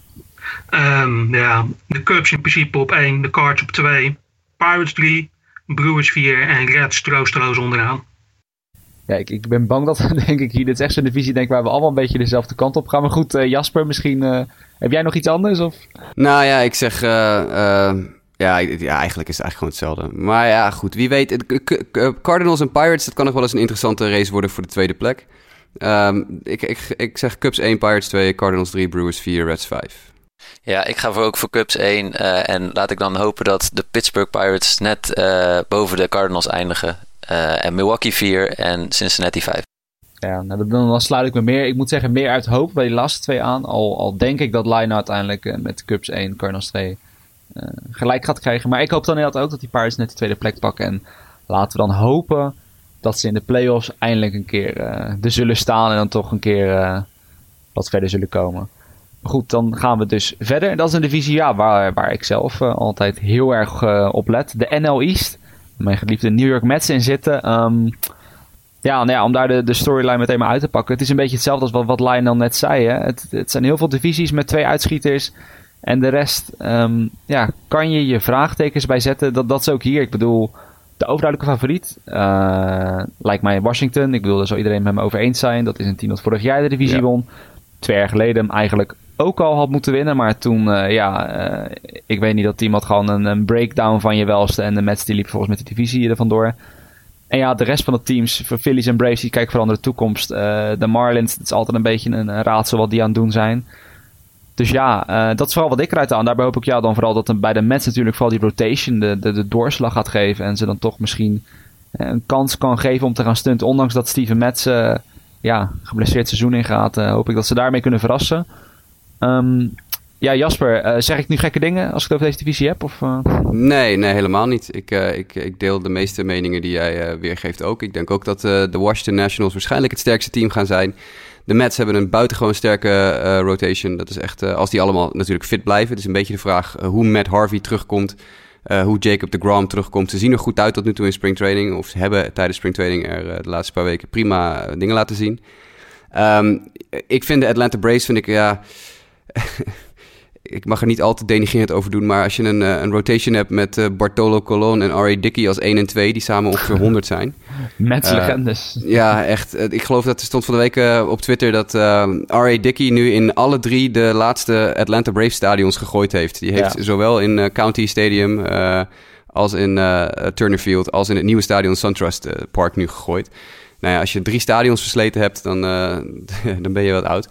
Um, ja, de Cubs in principe op 1, de Cards op 2, Pirates 3, Brewers 4 en Reds troosteloos onderaan. Ja, ik, ik ben bang dat denk ik hier, dit is echt zo'n divisie denk waar we allemaal een beetje dezelfde kant op gaan. Maar goed, uh, Jasper, misschien uh, heb jij nog iets anders? Of? Nou ja, ik zeg, uh, ja, ja, eigenlijk is het eigenlijk gewoon hetzelfde. Maar ja, goed, wie weet. Cardinals en Pirates, dat kan nog wel eens een interessante race worden voor de tweede plek. Um, ik, ik, ik zeg Cubs 1, Pirates 2, Cardinals 3, Brewers 4, Reds 5. Ja, ik ga voor ook voor Cubs 1. Uh, en laat ik dan hopen dat de Pittsburgh Pirates net uh, boven de Cardinals eindigen. Uh, en Milwaukee 4 en Cincinnati 5. Ja, nou, dan, sluit ik me meer, ik moet zeggen, meer uit hoop bij die laatste twee aan. Al, al denk ik dat Line uiteindelijk uh, met Cubs 1, Cardinals 2 uh, gelijk gaat krijgen. Maar ik hoop dan inderdaad ook dat die Pirates net de tweede plek pakken. En laten we dan hopen dat ze in de playoffs eindelijk een keer er zullen staan. En dan toch een keer wat verder zullen komen. Goed, dan gaan we dus verder. Dat is een divisie ja, waar, waar ik zelf altijd heel erg op let. De NL East mijn geliefde New York Mets in zitten. Um, ja, nou ja, om daar de, de storyline meteen maar uit te pakken. Het is een beetje hetzelfde als wat, wat Lionel net zei. Hè? Het, het zijn heel veel divisies met twee uitschieters. En de rest, um, ja, kan je je vraagtekens bij zetten. Dat, dat is ook hier. Ik bedoel, de overduidelijke favoriet uh, lijkt mij Washington. Ik bedoel, daar zal iedereen met me over eens zijn. Dat is een team dat vorig jaar de divisie won. Twee jaar geleden eigenlijk ook al had moeten winnen. Maar toen, uh, ja, uh, ik weet niet dat team had gewoon een, een, breakdown van je welste. En de Mets die liep volgens met de divisie er vandoor. En ja, de rest van de teams, voor Phillies en Braves, die kijken vooral naar de toekomst. Uh, de Marlins, het is altijd een beetje een, raadsel wat die aan het doen zijn. Dus ja, dat is vooral wat ik eruit aan. Daarbij hoop ik ja, dan vooral dat bij de Mets natuurlijk vooral die rotation de, de, de doorslag gaat geven. En ze dan toch misschien een kans kan geven om te gaan stunten. Ondanks dat Steven Mets ja, geblesseerd seizoen ingaat, hoop ik dat ze daarmee kunnen verrassen. Um, ja, Jasper, uh, zeg ik nu gekke dingen als ik het over deze divisie heb? Of, uh... Nee, nee, helemaal niet. Ik, uh, ik, ik deel de meeste meningen die jij weergeeft ook. Ik denk ook dat de Washington Nationals waarschijnlijk het sterkste team gaan zijn. De Mets hebben een buitengewoon sterke rotation. Dat is echt, als die allemaal natuurlijk fit blijven. Het is een beetje de vraag hoe Matt Harvey terugkomt. hoe Jacob de Grom terugkomt. Ze zien er goed uit tot nu toe in springtraining. Of ze hebben tijdens springtraining er de laatste paar weken prima dingen laten zien. Um, ik vind de Atlanta Braves, vind ik, ja ik mag er niet al te denigrerend over doen, maar als je een, eh, een rotation hebt met uh, Bartolo Colon en R.A. Dickey als 1 en 2, die samen ongeveer 100 zijn. Met uh, legendes. Ja, echt. ik geloof dat er stond van de week op Twitter dat R.A. Dickey nu in alle drie de laatste Atlanta Braves stadions gegooid heeft. Die heeft zowel in County Stadium als in Turner Field als in het nieuwe stadion SunTrust Park nu gegooid. Nou ja, als je drie stadions versleten hebt, dan, dan ben je wat oud.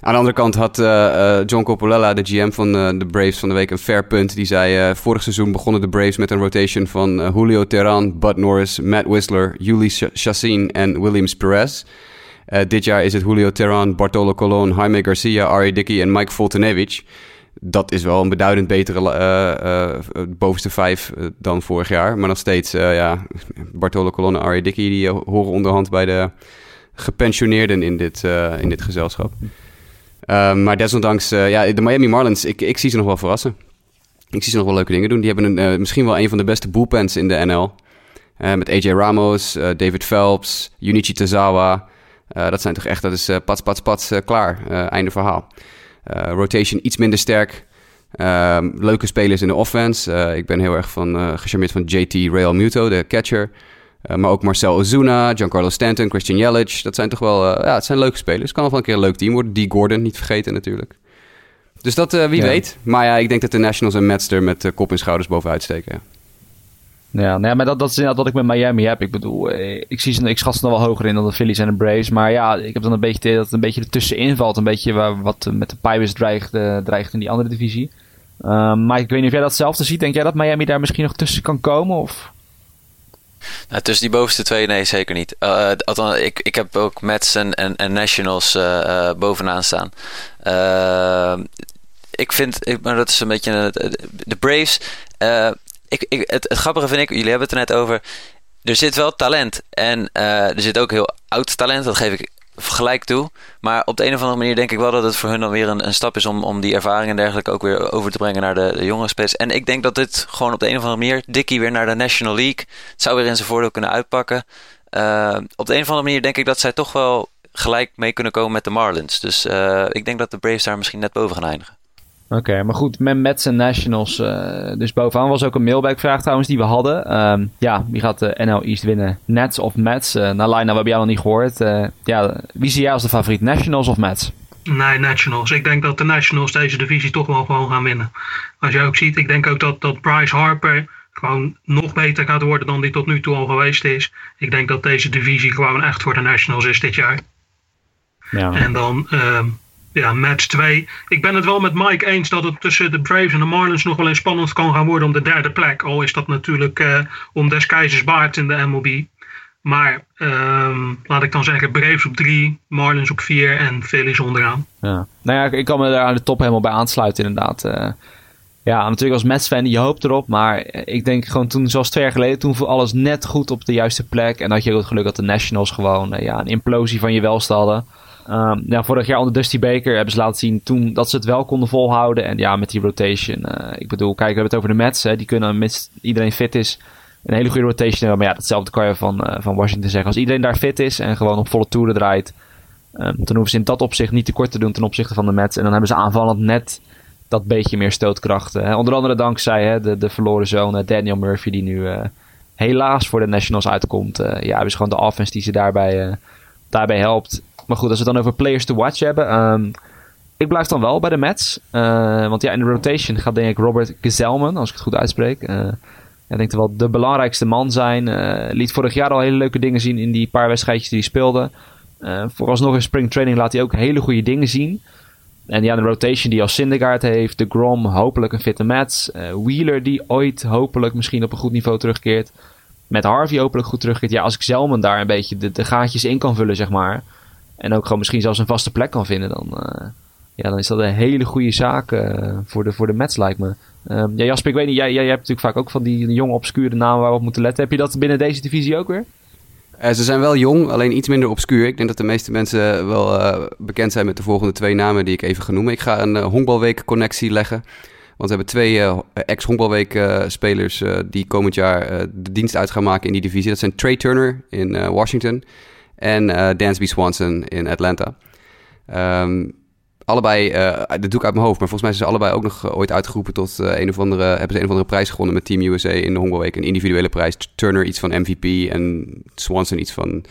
Aan de andere kant had uh, John Coppolella, de GM van uh, de Braves van de week, een fair punt. Die zei, vorig seizoen begonnen de Braves met een rotation van Julio Teran, Bud Norris, Matt Whistler, Juli Chassin en Williams Perez. dit jaar is het Julio Teran, Bartolo Colon, Jaime Garcia, Ari Dickey en Mike Fultonevich. Dat is wel een beduidend betere bovenste vijf dan vorig jaar. Maar nog steeds, ja, Bartolo Colon en Ari Dickey die horen onderhand bij de gepensioneerden in dit, in dit gezelschap. Um, maar desondanks, uh, ja, de Miami Marlins, ik, ik zie ze nog wel verrassen. Ik zie ze nog wel leuke dingen doen. Die hebben een, uh, misschien wel een van de beste bullpens in de NL. Uh, met AJ Ramos, David Phelps, Junichi Tazawa. dat zijn toch echt, dat is pats, pats, pats, klaar. einde verhaal. rotation iets minder sterk. Ehm, leuke spelers in de offense. Eh, ik ben heel erg van, gecharmeerd van JT Real Muto, de catcher. Uh, maar ook Marcel Ozuna, Giancarlo Stanton, Christian Yelich. Dat zijn toch wel ja, het zijn leuke spelers. Kan nog wel een keer een leuk team worden. Die Gordon, niet vergeten natuurlijk. Dus dat wie ja. weet. Maar ja, ik denk dat de Nationals en Mets er met kop en schouders bovenuit steken. Ja. Ja, nou ja, maar dat, dat is inderdaad wat ik met Miami heb. Ik bedoel, ik, zie ze, ik schat ze nog wel hoger in dan de Phillies en de Braves. Maar ja, ik heb dan een beetje dat het een beetje ertussenin valt. Een beetje waar, wat met de Pirates dreigt, dreigt in die andere divisie. Um, maar ik weet niet of jij datzelfde ziet. Denk jij dat Miami daar misschien nog tussen kan komen? Of? Nou, tussen die bovenste twee, nee, zeker niet. Uh, althans, ik, ik heb ook Mets en, en, Nationals uh, uh, bovenaan staan. Ik vind, ik, maar dat is een beetje de Braves. ik, ik, het, het grappige vind ik, jullie hebben het er net over. Er zit wel talent en er zit ook heel oud talent. Dat geef ik gelijk toe. Maar op de een of andere manier denk ik wel dat het voor hun dan weer een, een stap is om, om die ervaring en dergelijke ook weer over te brengen naar de, de jonge spelers. En ik denk dat dit gewoon op de een of andere manier, Dickie weer naar de National League, het zou weer in zijn voordeel kunnen uitpakken. Uh, op de een of andere manier denk ik dat zij toch wel gelijk mee kunnen komen met de Marlins. Dus uh, ik denk dat de Braves daar misschien net boven gaan eindigen. Oké, maar goed, met Mets en Nationals. Uh, dus bovenaan was ook een mailback-vraag trouwens die we hadden. Um, ja, wie gaat de NL East winnen? Nets of Mets? Uh, nou, Lina, we hebben jou nog niet gehoord. Uh, ja, wie zie jij als de favoriet? Nationals of Mets? Nee, Nationals. Ik denk dat de Nationals deze divisie toch wel gewoon gaan winnen. Als je ook ziet, ik denk ook dat, dat Bryce Harper gewoon nog beter gaat worden dan die tot nu toe al geweest is. Ik denk dat deze divisie gewoon echt voor de Nationals is dit jaar. Ja. En dan... Ehm, ja, match 2. Ik ben het wel met Mike eens dat het tussen de Braves en de Marlins nog wel eens spannend kan gaan worden om de derde plek. Al is dat natuurlijk uh, om des keizers baard in de MLB. Maar um, laat ik dan zeggen, Braves op 3, Marlins op 4 en Phillies onderaan. Ja. Nou ja, ik kan me daar aan de top helemaal bij aansluiten inderdaad. Uh, ja, natuurlijk als Mets-fan, je hoopt erop. Maar ik denk gewoon toen, zoals twee jaar geleden, toen viel alles net goed op de juiste plek. En had je ook het geluk dat de Nationals gewoon uh, ja, een implosie van je welste hadden. Ja, vorig jaar onder Dusty Baker hebben ze laten zien toen dat ze het wel konden volhouden. En ja, met die rotation. Uh, ik bedoel, kijk, we hebben het over de Mets. Hè, die kunnen, mits iedereen fit is, een hele goede rotation hebben. Maar ja, datzelfde kan je van, uh, van Washington zeggen. Als iedereen daar fit is en gewoon op volle toeren draait. Um, dan hoeven ze in dat opzicht niet tekort te doen ten opzichte van de Mets. En dan hebben ze aanvallend net dat beetje meer stootkrachten. Onder andere dankzij de, de verloren zoon Daniel Murphy, die nu uh, helaas voor de Nationals uitkomt. ja, hebben ze gewoon de offense die ze daarbij, daarbij helpt. Maar goed, als we het dan over players to watch hebben. Um, ik blijf dan wel bij de Mets. Want ja, in de rotation gaat denk ik Robert Gezelman, als ik het goed uitspreek. Uh, ik denk wel de belangrijkste man zijn. Uh, liet vorig jaar al hele leuke dingen zien in die paar wedstrijdjes die hij speelde. vooralsnog in spring training laat hij ook hele goede dingen zien. En ja, de rotation die als Syndergaard heeft. De Grom, hopelijk een fitte Mets. Wheeler die ooit hopelijk misschien op een goed niveau terugkeert. Met Harvey hopelijk goed terugkeert. Ja, als ik Zelman daar een beetje de, gaatjes in kan vullen, zeg maar en ook gewoon misschien zelfs een vaste plek kan vinden, dan, uh, ja, dan is dat een hele goede zaak uh, voor, de, voor de Mets, lijkt me. Um, ja, Jasper, ik weet niet, jij, jij hebt natuurlijk vaak ook van die jonge obscure namen waar we op moeten letten. Heb je dat binnen deze divisie ook weer? Uh, ze zijn wel jong, alleen iets minder obscuur. Ik denk dat de meeste mensen wel uh, bekend zijn met de volgende twee namen die ik even ga noemen. Ik ga een uh, honkbalweek-connectie leggen. Want we hebben twee ex-honkbalweek-spelers die komend jaar de dienst uit gaan maken in die divisie. Dat zijn Trey Turner in Washington en Dansby Swanson in Atlanta. Um, allebei, uh, dat doe ik uit mijn hoofd, maar volgens mij zijn ze allebei ook nog ooit uitgeroepen tot uh, een of andere, hebben ze een of andere prijs gewonnen met Team USA in de Hongerweek. Een individuele prijs. Turner iets van MVP en Swanson iets van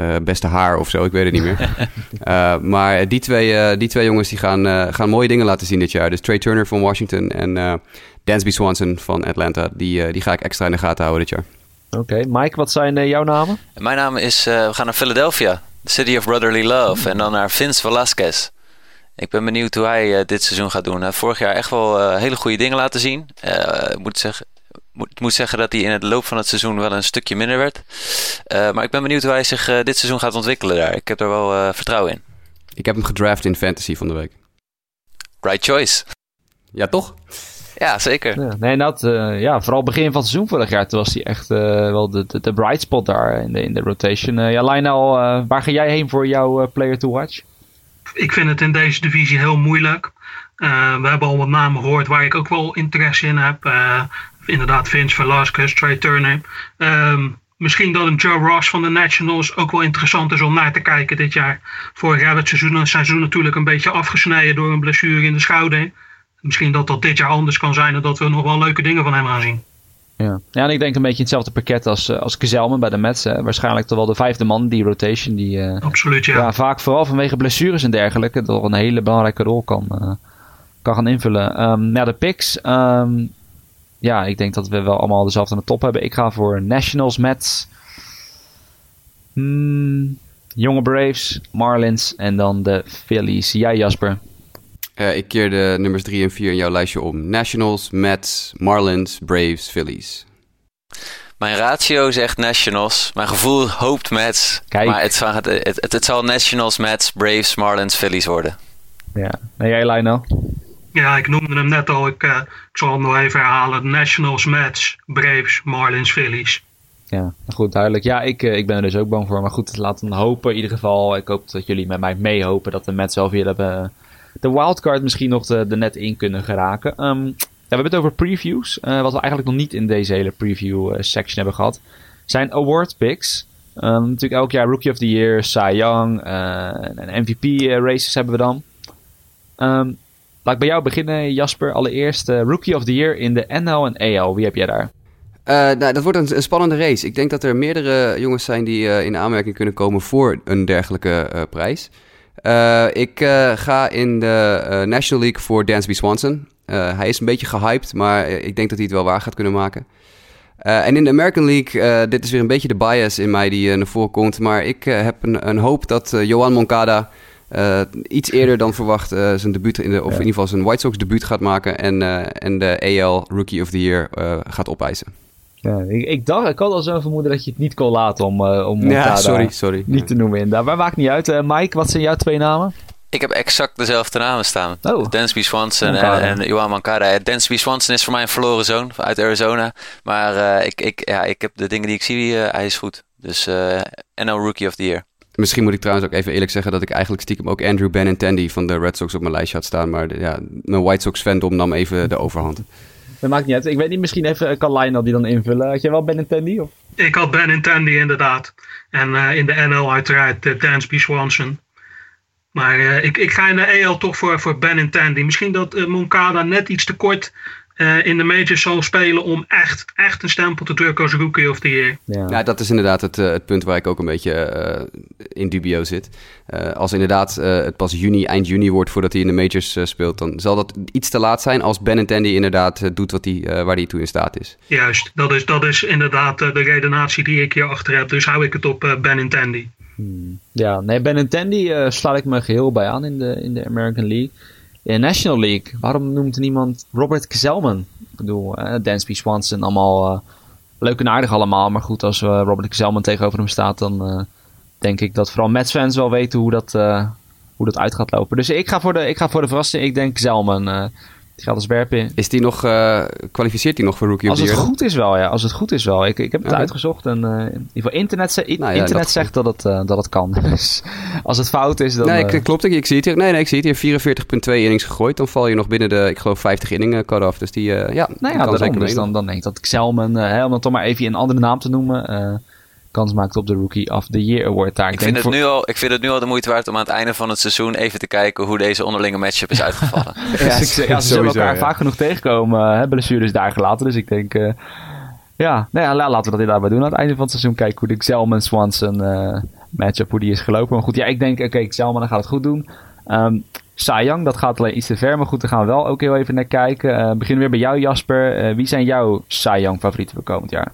uh, beste haar of zo, ik weet het niet meer. uh, maar die twee, uh, die twee jongens die gaan, gaan mooie dingen laten zien dit jaar. Dus Trey Turner van Washington en Dansby Swanson van Atlanta. Die, die ga ik extra in de gaten houden dit jaar. Oké, Mike, wat zijn uh, jouw namen? Mijn naam is, uh, we gaan naar Philadelphia, the city of brotherly love. En dan naar Vince Velasquez. Ik ben benieuwd hoe hij uh, dit seizoen gaat doen. Hij heeft vorig jaar echt wel hele goede dingen laten zien. ik moet zeggen, moet, moet zeggen dat hij in het loop van het seizoen wel een stukje minder werd. maar ik ben benieuwd hoe hij zich dit seizoen gaat ontwikkelen daar. Ik heb er wel vertrouwen in. Ik heb hem gedraft in fantasy van de week. Right choice. Ja, toch? Ja, zeker. Ja, nee, dat, uh, ja, vooral begin van het seizoen vorig jaar, toen was hij echt uh, wel de, de, de, bright spot daar in de, in de rotation. Uh, ja, Lionel, waar ga jij heen voor jouw player to watch? Ik vind het in deze divisie heel moeilijk. we hebben al wat namen gehoord waar ik ook wel interesse in heb. inderdaad, Vince Velasquez, Trey Turner. Um, misschien dat een Joe Ross van de Nationals ook wel interessant is om naar te kijken dit jaar. Vorig jaar het seizoen, het seizoen natuurlijk een beetje afgesneden door een blessure in de schouder. misschien dat dat dit jaar anders kan zijn en dat we nog wel leuke dingen van hem gaan zien. Ja. ja, en ik denk een beetje hetzelfde pakket als, uh, als Kezelman bij de Mets. Hè. Waarschijnlijk toch wel de vijfde man, die rotation. Die uh, Absoluut, ja. ja. Vaak vooral vanwege blessures en dergelijke. toch een hele belangrijke rol kan, uh, kan gaan invullen. Um, ja, de picks. Um, ja, ik denk dat we wel allemaal dezelfde aan de top hebben. Ik ga voor Nationals, Mets. Hmm, jonge Braves, Marlins en dan de Phillies. Jij Jasper? Uh, ik keer de nummers 3 en 4 in jouw lijstje om. Nationals, Mets, Marlins, Braves, Phillies. Mijn ratio zegt Nationals. Mijn gevoel hoopt Mets. Kijk. Maar het, het, het, het, zal Nationals, Mets, Braves, Marlins, Phillies worden. Ja. En jij, Lionel? Ja, ik noemde hem net al. Ik, uh, ik zal hem nog even herhalen. Nationals, Mets, Braves, Marlins, Phillies. Ja, goed, duidelijk. Ja, ik, ik ben er dus ook bang voor. Maar goed, laten we hopen in ieder geval. Ik hoop dat jullie met mij meehopen dat de Mets zelf weer hebben de wildcard misschien nog de, net in kunnen geraken. Um, ja, we hebben het over previews. Uh, wat we eigenlijk nog niet in deze hele preview uh, section hebben gehad. Zijn award picks. Um, natuurlijk elk jaar Rookie of the Year, Cy Young uh, en MVP races hebben we dan. Um, laat ik bij jou beginnen, Jasper. Allereerst Rookie of the Year in de NL en AL. Wie heb jij daar? Nou, dat wordt een, spannende race. Ik denk dat er meerdere jongens zijn die in aanmerking kunnen komen voor een dergelijke prijs. Uh, ik uh, ga in de uh, National League voor Dansby Swanson. hij is een beetje gehyped, maar ik denk dat hij het wel waar gaat kunnen maken. en in de American League, dit is weer een beetje de bias in mij die naar voren komt. Maar ik heb een, een, hoop dat Johan Moncada iets eerder dan verwacht zijn debuut, in de, of in ieder geval zijn White Sox debuut gaat maken. En, en de AL Rookie of the Year gaat opeisen. Ja, ik, ik, dacht, ik had al zo vermoeden dat je het niet kon laten om, uh, om ja, sorry, sorry. niet te noemen inderdaad. Maar maakt niet uit. Uh, Mike, wat zijn jouw twee namen? Ik heb exact dezelfde namen staan. Oh. Dansby Swanson en, en Johan Mancada. Dansby Swanson is voor mij een verloren zoon uit Arizona. Maar uh, ik, ik, ja, ik heb de dingen die ik zie, hij is goed. Dus NL Rookie of the Year. Misschien moet ik trouwens ook even eerlijk zeggen dat ik eigenlijk stiekem ook Andrew Benintendi van de Red Sox op mijn lijstje had staan. Maar de, ja, mijn White Sox fandom nam even de overhand. Dat maakt niet uit. Ik weet niet, misschien even kan Lionel die dan invullen. Had je wel Benintendi? Of? Ik had Benintendi inderdaad. En uh, in de NL uiteraard uh, Dansby Swanson. Maar ik, ik ga in de EL toch voor, voor Benintendi. Misschien dat Moncada net iets te kort uh, in de majors zal spelen om echt, echt een stempel te drukken als rookie of the year. Ja, ja dat is inderdaad het, uh, het punt waar ik ook een beetje uh, in dubio zit. als inderdaad het pas juni, eind juni wordt voordat hij in de majors speelt, dan zal dat iets te laat zijn als Benintendi inderdaad doet wat hij, waar hij toe in staat is. Juist, dat is, dat is inderdaad de redenatie die ik hierachter heb. Dus hou ik het op Benintendi. Hmm. Ja, nee, Benintendi sluit ik me geheel bij aan in de, in de American League. In National League, waarom noemt niemand Robert Kezelman? Ik bedoel, uh, Dansby Swanson, allemaal uh, leuk en aardig allemaal. Maar goed, als uh, Robert Kezelman tegenover hem staat, dan denk ik dat vooral Mets-fans wel weten hoe dat, hoe dat uit gaat lopen. Dus ik ga voor de, ik ga voor de verrassing. Ik denk Kezelman. Die gaat als werpen. Is die nog, uh, kwalificeert hij nog voor Rookie Als of the het goed is wel, ja. Als het goed is wel. Ik, ik heb het okay. uitgezocht en uh, in ieder geval internet, ze, nou ja, internet dat zegt dat het, uh, dat het kan. dus als het fout is, dan... Nee, ik, klopt. Ik, ik zie het hier. Nee, nee, ik zie het hier. 44,2 innings gegooid. Dan val je nog binnen de, ik geloof, 50 inningen cut-off. Dus die, ja, nou ja, daarom, dus dan, dan denk ik dat Xelman, hè, om het toch maar even een andere naam te noemen kans maakt op de Rookie of the Year Award. Daar. Ik, ik, vind het nu al, ik vind het nu al de moeite waard om aan het einde van het seizoen even te kijken hoe deze onderlinge matchup is uitgevallen. ja, ja, ze zullen elkaar ja. vaak genoeg tegenkomen. Hè, blessures daar gelaten. Dus ik denk, uh, ja, nou ja, laten we dat inderdaad maar doen. Aan het einde van het seizoen kijken hoe de Xelman Swanson uh, matchup, hoe die is gelopen. Maar goed, ja, ik denk, oké, okay, Xelman dan gaat het goed doen. Um, Sayang, dat gaat alleen iets te ver. Maar goed, daar gaan we wel ook heel even naar kijken. Uh, beginnen weer bij jou, Jasper. wie zijn jouw Sayang favorieten voor komend jaar?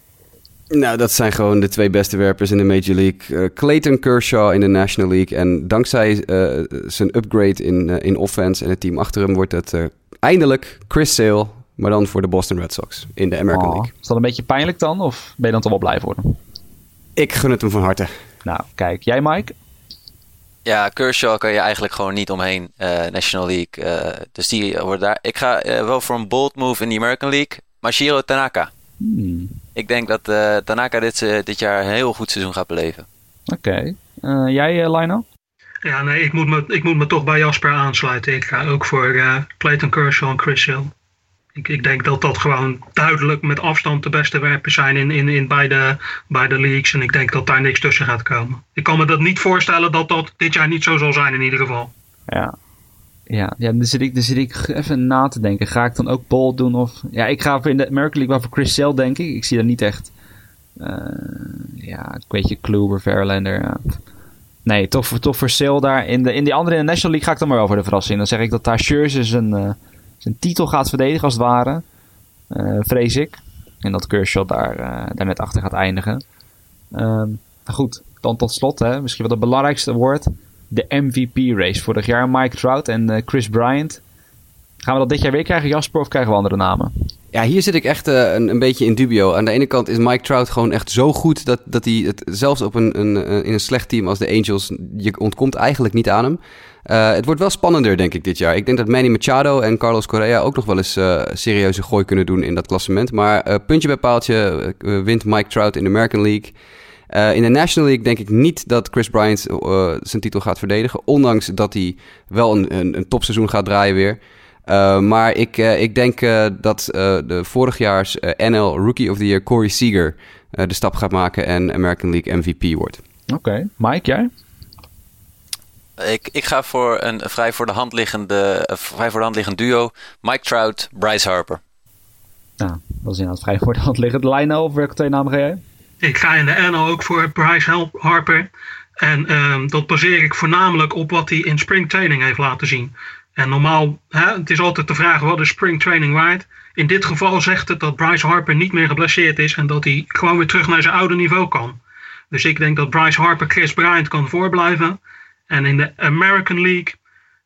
Nou, dat zijn gewoon de twee beste werpers in de Major League. Uh, Clayton Kershaw in de National League. En dankzij uh, zijn upgrade in, uh, in offense en het team achter hem wordt het eindelijk Chris Sale. Maar dan voor de Boston Red Sox in de American oh, League. Is dat een beetje pijnlijk dan? Of ben je dan toch wel blij voor hem? Ik gun het hem van harte. Nou, kijk. Jij Mike? Ja, Kershaw kan je eigenlijk gewoon niet omheen. National League. dus die wordt daar. Ik ga wel voor een bold move in de American League. Mashiro Tanaka. Hmm. Ik denk dat uh, Tanaka dit, uh, dit jaar een heel goed seizoen gaat beleven. Oké. Okay. Uh, jij, Lionel? Ja, nee, ik moet, me, ik moet me toch bij Jasper aansluiten. Ik ga ook voor Clayton Kershaw en Chris Hill. Ik, ik denk dat dat gewoon duidelijk met afstand de beste werpers zijn in, in, in beide, beide leagues. En ik denk dat daar niks tussen gaat komen. Ik kan me dat niet voorstellen dat dat dit jaar niet zo zal zijn in ieder geval. Ja, Ja, ja dan, zit ik, dan zit ik even na te denken. Ga ik dan ook Bolt doen? Of... Ja, ik ga in de American League wel voor Chris Sale, denk ik. Ik zie dat niet echt... Uh, ja, ik weet je, Kluber, Verlander. Nee, toch, voor, toch voor Sale daar. In, de, in die andere in de National League ga ik dan maar wel voor de verrassing. Dan zeg ik dat daar zijn, uh, zijn titel gaat verdedigen, als het ware. Uh, vrees ik. En dat Kershaw daar, daar net achter gaat eindigen. Um, goed, dan tot slot, hè, misschien wel het belangrijkste woord de MVP-race. Vorig jaar Mike Trout en uh, Chris Bryant. Gaan we dat dit jaar weer krijgen, Jasper, of krijgen we andere namen? Ja, hier zit ik echt uh, een, een, beetje in dubio. Aan de ene kant is Mike Trout gewoon echt zo goed dat, dat hij het zelfs op een, een, in een slecht team als de Angels, je ontkomt eigenlijk niet aan hem. Het wordt wel spannender, denk ik, dit jaar. Ik denk dat Manny Machado en Carlos Correa ook nog wel eens uh, serieuze gooi kunnen doen in dat klassement. Maar puntje bij paaltje wint Mike Trout in de American League. Uh, in de National League denk ik niet dat Chris Bryant uh, zijn titel gaat verdedigen. Ondanks dat hij wel een, een, een topseizoen gaat draaien weer. Uh, maar ik, ik denk dat de vorigjaars NL Rookie of the Year Corey Seager de stap gaat maken en American League MVP wordt. Oké, okay. Mike, jij? Ik, ik ga voor een vrij voor de hand liggende, vrij voor de hand liggend duo. Mike Trout, Bryce Harper. Nou, dat is inderdaad vrij voor de hand liggend. Lionel, of welke twee namen ga jij? Ik ga in de NL ook voor Bryce Harper. En um, dat baseer ik voornamelijk op wat hij in springtraining heeft laten zien. En normaal, hè, het is altijd de vraag wat is springtraining waard. In dit geval zegt het dat Bryce Harper niet meer geblesseerd is en dat hij gewoon weer terug naar zijn oude niveau kan. Dus ik denk dat Bryce Harper Chris Bryant kan voorblijven. En in de American League,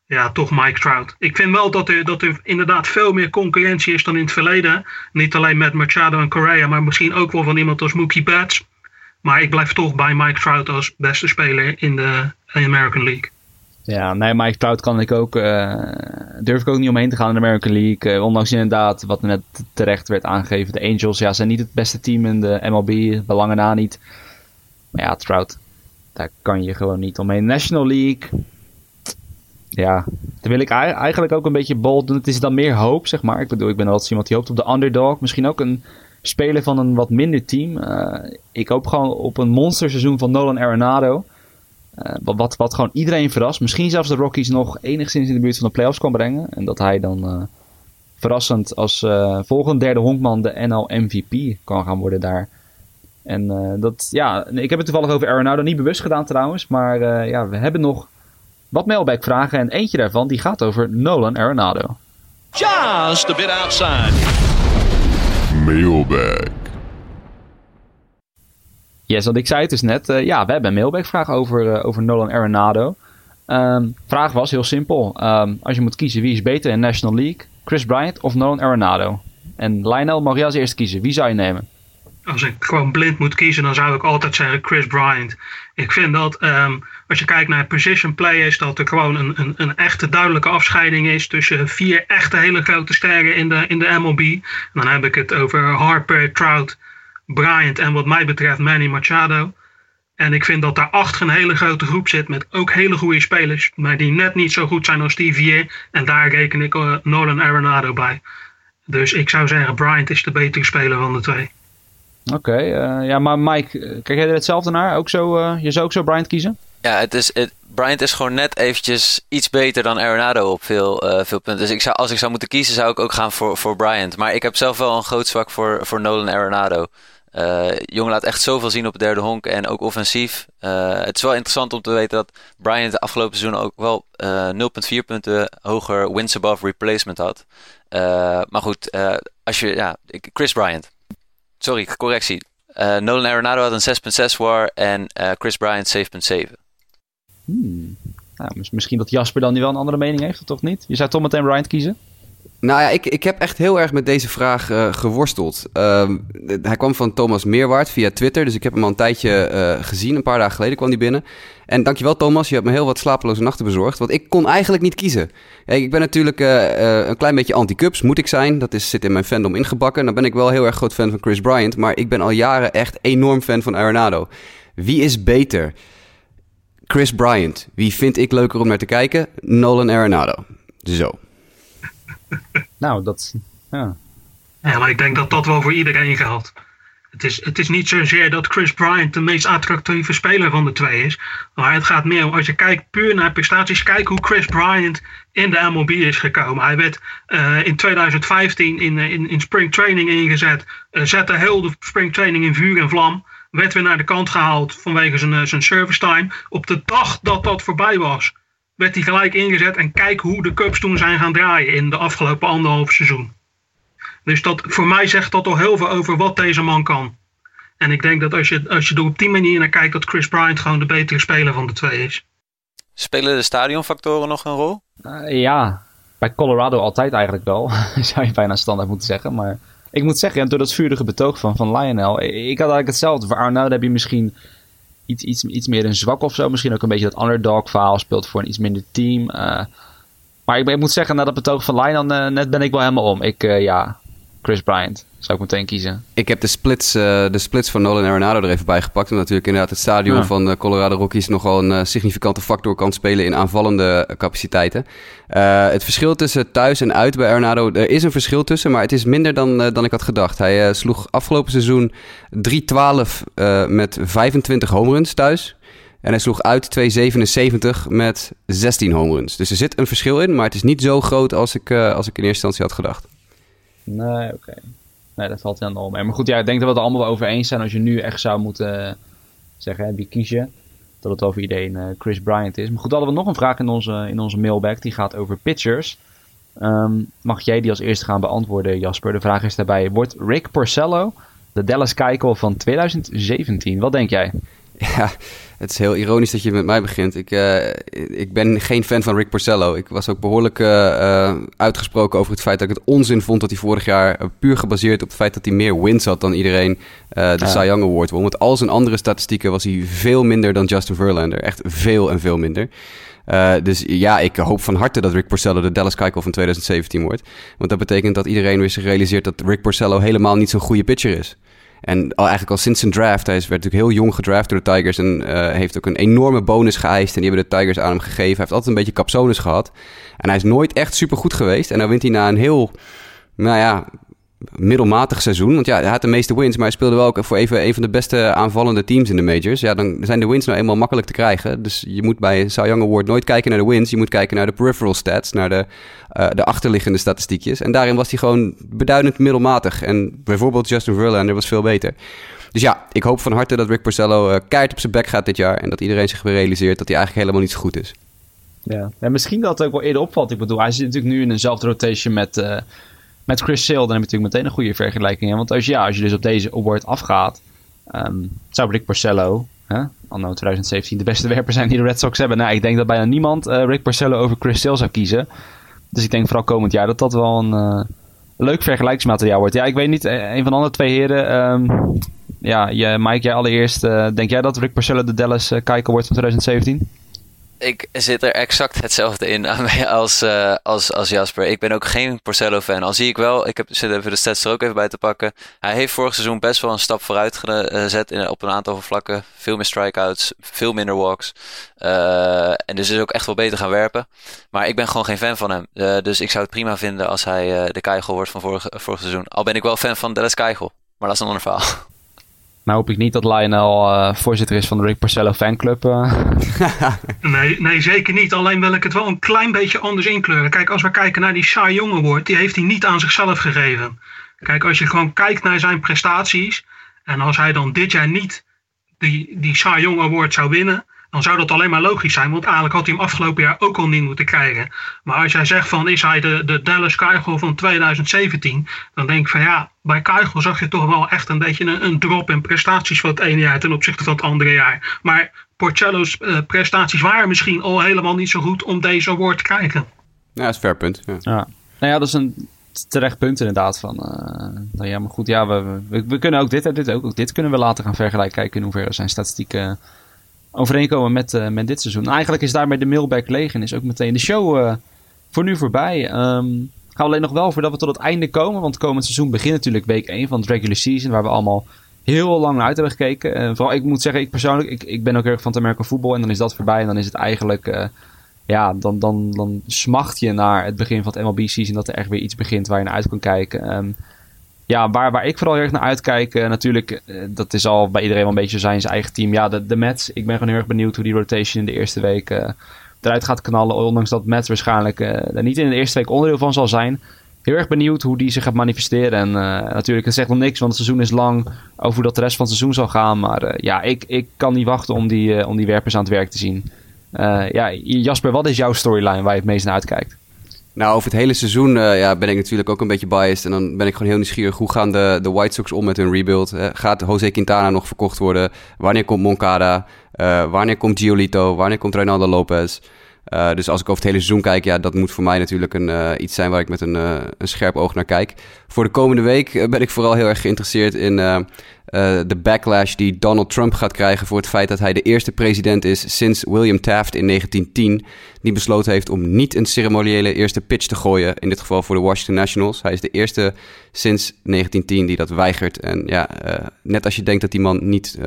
ja, toch Mike Trout. Ik vind wel dat er, dat er inderdaad veel meer concurrentie is dan in het verleden. Niet alleen met Machado en Correa, maar misschien ook wel van iemand als Mookie Betts. Maar ik blijf toch bij Mike Trout als beste speler in de American League. Ja, nee, Mike Trout kan ik ook, uh, durf ik ook niet omheen te gaan in de American League. Uh, ondanks inderdaad, wat net terecht werd aangegeven, de Angels ja, zijn niet het beste team in de MLB, belangen na niet. Maar ja, Trout, daar kan je gewoon niet omheen. National League, ja, dan wil ik eigenlijk ook een beetje bold doen. Het is dan meer hoop, zeg maar. Ik bedoel, ik ben altijd iemand die hoopt op de underdog. Misschien ook een speler van een wat minder team. Uh, ik hoop gewoon op een monsterseizoen van Nolan Arenado. Uh, wat, wat gewoon iedereen verrast. Misschien zelfs de Rockies nog enigszins in de buurt van de playoffs kan brengen. En dat hij dan uh, verrassend als volgende derde honkman de NL MVP kan gaan worden daar. En dat, ja, ik heb het toevallig over Arenado niet bewust gedaan trouwens. Maar ja, we hebben nog wat mailback vragen en eentje daarvan die gaat over Nolan Arenado. Just a bit outside. Mailbag. Yes, want ik zei het dus net. Uh, ja, we hebben een mailback vraag over, uh, over Nolan Arenado. Um, vraag was heel simpel. Um, als je moet kiezen wie is beter in National League, Chris Bryant of Nolan Arenado? En Lionel mag je als eerste kiezen. Wie zou je nemen? Als ik gewoon blind moet kiezen, dan zou ik altijd zeggen Chris Bryant. Ik vind dat um, als je kijkt naar position players, dat er gewoon een, een, een, echte duidelijke afscheiding is tussen vier echte hele grote sterren in de, in de MLB. Dan heb ik het over Harper, Trout, Bryant en wat mij betreft Manny Machado. En ik vind dat daarachter een hele grote groep zit met ook hele goede spelers, maar die net niet zo goed zijn als die vier. En daar reken ik uh, Nolan Arenado bij. Dus ik zou zeggen, Bryant is de betere speler van de twee. Oké, uh, ja, maar Mike, kijk jij er hetzelfde naar? Ook zo, uh, je zou ook zo Bryant kiezen? Ja, het is, het, Bryant is gewoon net eventjes iets beter dan Arenado op veel, veel punten. Dus ik zou, als ik zou moeten kiezen, zou ik ook gaan voor, voor Bryant. Maar ik heb zelf wel een groot zwak voor, voor Nolan Arenado. Jongen laat echt zoveel zien op het derde honk en ook offensief. Het is wel interessant om te weten dat Bryant de afgelopen seizoen ook wel 0,4 punten hoger wins above replacement had. maar goed, als je, ja, Chris Bryant. Sorry, correctie. Nolan Arenado had een 6,6 war en Chris Bryant 7,7. Hmm. Nou, misschien dat Jasper dan nu wel een andere mening heeft, toch niet? Je zou toch meteen Bryant kiezen? Nou ja, ik, ik heb echt heel erg met deze vraag uh, geworsteld. Uh, hij kwam van Thomas Meerwaard via Twitter, dus ik heb hem al een tijdje uh, gezien. Een paar dagen geleden kwam hij binnen. En dankjewel Thomas, je hebt me heel wat slapeloze nachten bezorgd. Want ik kon eigenlijk niet kiezen. Ik ben natuurlijk uh, een klein beetje anti-Cubs, moet ik zijn. Dat is, zit in mijn fandom ingebakken. Dan ben ik wel heel erg groot fan van Chris Bryant. Maar ik ben al jaren echt enorm fan van Arenado. Wie is beter? Chris Bryant. Wie vind ik leuker om naar te kijken? Nolan Arenado. Zo. nou, dat... Ja. ja, maar ik denk dat dat wel voor iedereen geldt. Het is, het is niet zozeer dat Chris Bryant de meest attractieve speler van de twee is. Maar het gaat meer om, als je kijkt puur naar prestaties, kijk hoe Chris Bryant in de MLB is gekomen. Hij werd uh, in 2015 in, in, in spring training ingezet. Uh, zette heel de spring training in vuur en vlam. Werd weer naar de kant gehaald vanwege zijn, zijn service time. Op de dag dat dat voorbij was, werd hij gelijk ingezet. En kijk hoe de Cubs toen zijn gaan draaien in de afgelopen anderhalf seizoen. Dus dat, voor mij zegt dat toch heel veel over wat deze man kan. En ik denk dat als je, als je er op die manier naar kijkt, dat Chris Bryant gewoon de betere speler van de twee is. Spelen de stadionfactoren nog een rol? Uh, ja, bij Colorado altijd eigenlijk wel. Zou je bijna standaard moeten zeggen. Maar ik moet zeggen, door dat vurige betoog van, van Lionel. Ik had eigenlijk hetzelfde. Voor Arnoud heb je misschien iets, iets, iets meer een zwak of zo. Misschien ook een beetje dat underdog verhaal speelt voor een iets minder team. Uh, maar ik, moet zeggen, na dat betoog van Lionel, uh, net ben ik wel helemaal om. Ik, ja, Chris Bryant. Zou ik meteen kiezen. Ik heb de splits, uh, de splits van Nolan Arenado er even bij gepakt. Omdat natuurlijk inderdaad het stadion ja. van de Colorado Rockies nogal een uh, significante factor kan spelen in aanvallende capaciteiten. Uh, het verschil tussen thuis en uit bij Arenado, er is een verschil tussen, maar het is minder dan, dan ik had gedacht. Hij sloeg afgelopen seizoen 3-12 met 25 home runs thuis. En hij sloeg uit 2,77 met 16 home runs. Dus er zit een verschil in, maar het is niet zo groot als ik, als ik in eerste instantie had gedacht. Nee, oké. Nee, dat valt helemaal mee. Maar goed, ja, ik denk dat we het allemaal wel over eens zijn als je nu echt zou moeten zeggen, hè, wie kies je? Dat het over iedereen uh, Chris Bryant is. Maar goed, hadden we nog een vraag in onze, in onze mailbag. Die gaat over pitchers. Um, mag jij die als eerste gaan beantwoorden, Jasper? De vraag is daarbij, wordt Rick Porcello de Dallas Keuchel van 2017? Wat denk jij? Ja, het is heel ironisch dat je met mij begint. Ik, uh, ik ben geen fan van Rick Porcello. Ik was ook behoorlijk uh, uh, uitgesproken over het feit dat ik het onzin vond dat hij vorig jaar puur gebaseerd op het feit dat hij meer wins had dan iedereen de ja. Cy Young Award won. Want al zijn andere statistieken was hij veel minder dan Justin Verlander. Echt veel en veel minder. Uh, dus ja, ik hoop van harte dat Rick Porcello de Dallas Keuchel van 2017 wordt. Want dat betekent dat iedereen weer zich realiseert dat Rick Porcello helemaal niet zo'n goede pitcher is. En al eigenlijk al sinds zijn draft, hij is, werd natuurlijk heel jong gedraft door de Tigers en uh, heeft ook een enorme bonus geëist. En die hebben de Tigers aan hem gegeven. Hij heeft altijd een beetje capsones gehad. En hij is nooit echt super goed geweest. En dan wint hij na een heel, nou ja, middelmatig seizoen. Want ja, hij had de meeste wins, maar hij speelde wel ook voor even een van de beste aanvallende teams in de majors. Ja, dan zijn de wins nou eenmaal makkelijk te krijgen. Dus je moet bij Cy Young Award nooit kijken naar de wins. Je moet kijken naar de peripheral stats, naar de, uh, de achterliggende statistiekjes. En daarin was hij gewoon beduidend middelmatig. En bijvoorbeeld Justin Verlander was veel beter. Dus ja, ik hoop van harte dat Rick Porcello uh, keihard op zijn bek gaat dit jaar. En dat iedereen zich realiseert dat hij eigenlijk helemaal niet zo goed is. Ja, en misschien dat het ook wel eerder opvalt. Ik bedoel, hij zit natuurlijk nu in eenzelfde rotation met... Uh met Chris Sale, dan heb je natuurlijk meteen een goede vergelijking. Want als, ja, als je dus op deze award afgaat, um, zou Rick Porcello, hè, anno 2017, de beste werper zijn die de Red Sox hebben. Nou, ik denk dat bijna niemand uh, Rick Porcello over Chris Sale zou kiezen. Dus ik denk vooral komend jaar dat dat wel een uh, leuk vergelijkingsmateriaal wordt. Ja, ik weet niet, een van de andere twee heren. Um, ja, je, Mike, jij allereerst. Denk jij dat Rick Porcello de Dallas uh, wordt van 2017? Ik zit er exact hetzelfde in als, uh, als, als Jasper. Ik ben ook geen Porcello-fan. Al zie ik wel, ik heb, zit even de stats er ook even bij te pakken. Hij heeft vorig seizoen best wel een stap vooruit gezet in, op een aantal vlakken. Veel meer strikeouts, veel minder walks. Uh, en dus is ook echt wel beter gaan werpen. Maar ik ben gewoon geen fan van hem. Uh, dus ik zou het prima vinden als hij de Keigel wordt van vorig, vorig seizoen. Al ben ik wel fan van Dallas Keigel. Maar dat is een ander verhaal. Nou hoop ik niet dat Lionel uh, voorzitter is van de Rick Porcello fanclub. Uh. nee, nee, zeker niet. Alleen wil ik het wel een klein beetje anders inkleuren. Kijk, als we kijken naar die Cy Young Award, die heeft hij niet aan zichzelf gegeven. Kijk, als je gewoon kijkt naar zijn prestaties en als hij dan dit jaar niet die, die Young Award zou winnen, dan zou dat alleen maar logisch zijn. Want eigenlijk had hij hem afgelopen jaar ook al niet moeten krijgen. Maar als jij zegt van is hij de, de Dallas Keuchel van 2017. Dan denk ik van ja, bij Keuchel zag je toch wel echt een beetje een, een drop in prestaties van het ene jaar ten opzichte van het andere jaar. Maar Porcello's uh, prestaties waren misschien al helemaal niet zo goed om deze award te krijgen. Ja, dat is een fair punt. Ja. ja. Nou ja, dat is een terecht punt inderdaad. Van, uh, ja, maar goed, ja, we, we, we, kunnen ook dit en dit ook, ook dit kunnen we later gaan vergelijken. Kijken in hoeverre zijn statistieken overeenkomen met, uh, met dit seizoen. Eigenlijk is daarmee de mailback leeg en is ook meteen de show uh, voor nu voorbij. Um, gaan alleen nog wel voordat we tot het einde komen. Want komend seizoen begint natuurlijk week 1 van het regular season. Waar we allemaal heel lang naar uit hebben gekeken. Uh, vooral, ik moet zeggen, ik persoonlijk, ik, ik ben ook erg van het voetbal. En dan is dat voorbij. En dan is het eigenlijk, ja, dan, dan, dan smacht je naar het begin van het MLB season. Dat er echt weer iets begint waar je naar uit kan kijken. Um, ja, waar, waar ik vooral heel erg naar uitkijk, uh, natuurlijk, uh, dat is al bij iedereen wel een beetje zijn, zijn eigen team. Ja, de, de Mets, ik ben gewoon heel erg benieuwd hoe die rotation in de eerste week uh, eruit gaat knallen. Ondanks dat Mets waarschijnlijk er niet in de eerste week onderdeel van zal zijn. Heel erg benieuwd hoe die zich gaat manifesteren. En natuurlijk, het zegt nog niks, want het seizoen is lang over hoe dat de rest van het seizoen zal gaan. Maar ja, ik, ik kan niet wachten om die, om die werpers aan het werk te zien. ja, Jasper, wat is jouw storyline waar je het meest naar uitkijkt? Nou, over het hele seizoen uh, ja, ben ik natuurlijk ook een beetje biased. En dan ben ik gewoon heel nieuwsgierig. Hoe gaan de, de White Sox om met hun rebuild? Uh, gaat Jose Quintana nog verkocht worden? Wanneer komt Moncada? Uh, wanneer komt Giolito? Wanneer komt Reynaldo Lopez? Dus als ik over het hele seizoen kijk, ja, dat moet voor mij natuurlijk een, iets zijn waar ik met een, een scherp oog naar kijk. Voor de komende week ben ik vooral heel erg geïnteresseerd in de backlash die Donald Trump gaat krijgen voor het feit dat hij de eerste president is sinds William Taft in 1910, die besloten heeft om niet een ceremoniële eerste pitch te gooien, in dit geval voor de Washington Nationals. Hij is de eerste sinds 1910 die dat weigert. En ja, net als je denkt dat die man niet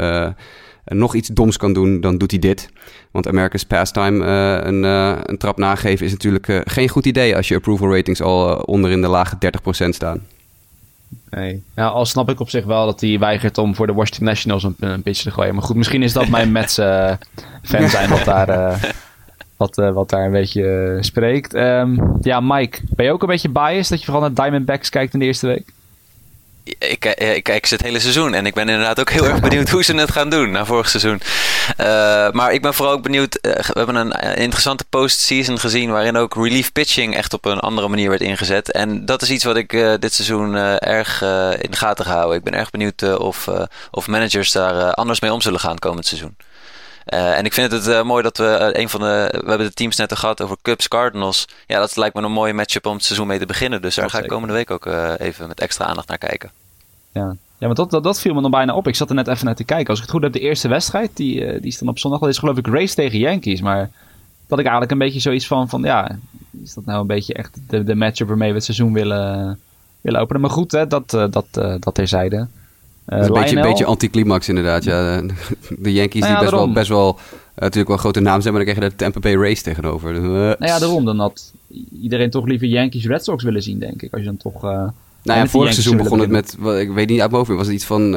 nog iets doms kan doen, dan doet hij dit. Want America's Pastime een, een trap nageven is natuurlijk geen goed idee als je approval ratings al onder in de lage 30% staan. Nee. Ja, al snap ik op zich wel dat hij weigert om voor de Washington Nationals een, een pitch te gooien. Maar goed, misschien is dat mijn Mets fan zijn wat daar, wat, wat daar een beetje spreekt. Um, ja, Mike, ben je ook een beetje biased dat je vooral naar Diamondbacks kijkt in de eerste week? Ik, ik, kijk ze het hele seizoen en ik ben inderdaad ook heel erg benieuwd hoe ze het gaan doen na vorig seizoen. Uh, maar ik ben vooral ook benieuwd. Uh, we hebben een interessante postseason gezien waarin ook relief pitching echt op een andere manier werd ingezet. En dat is iets wat ik dit seizoen erg in de gaten ga houden. Ik ben erg benieuwd of, of managers daar anders mee om zullen gaan komend seizoen. Uh, en ik vind het uh, mooi dat we uh, een van de. We hebben de teams net gehad over Cubs Cardinals. Ja, dat lijkt me een mooie matchup om het seizoen mee te beginnen. Dus daar ga ik komende week ook even met extra aandacht naar kijken. Ja, ja maar dat, dat, dat, viel me nog bijna op. Ik zat er net even naar te kijken. Als ik het goed heb, de eerste wedstrijd, die, die is dan op zondag. Dat is geloof ik race tegen Yankees. Maar dat ik eigenlijk een beetje zoiets van, van ja, is dat nou een beetje echt de, de matchup waarmee we het seizoen willen, willen openen. Maar goed, hè, dat, dat, dat terzijde. Uh, een beetje, een beetje anticlimax inderdaad. Ja. De Yankees nou ja, die best wel, best wel uh, natuurlijk wel een grote naam zijn, maar dan krijg je de Tampa Bay Race tegenover. Dus, uh, nou ja, daarom. Dan had iedereen toch liever Yankees Red Sox willen zien, denk ik. Als je dan toch... nou ja, vorig seizoen begon het met, ik weet niet uit hoofd, was het iets van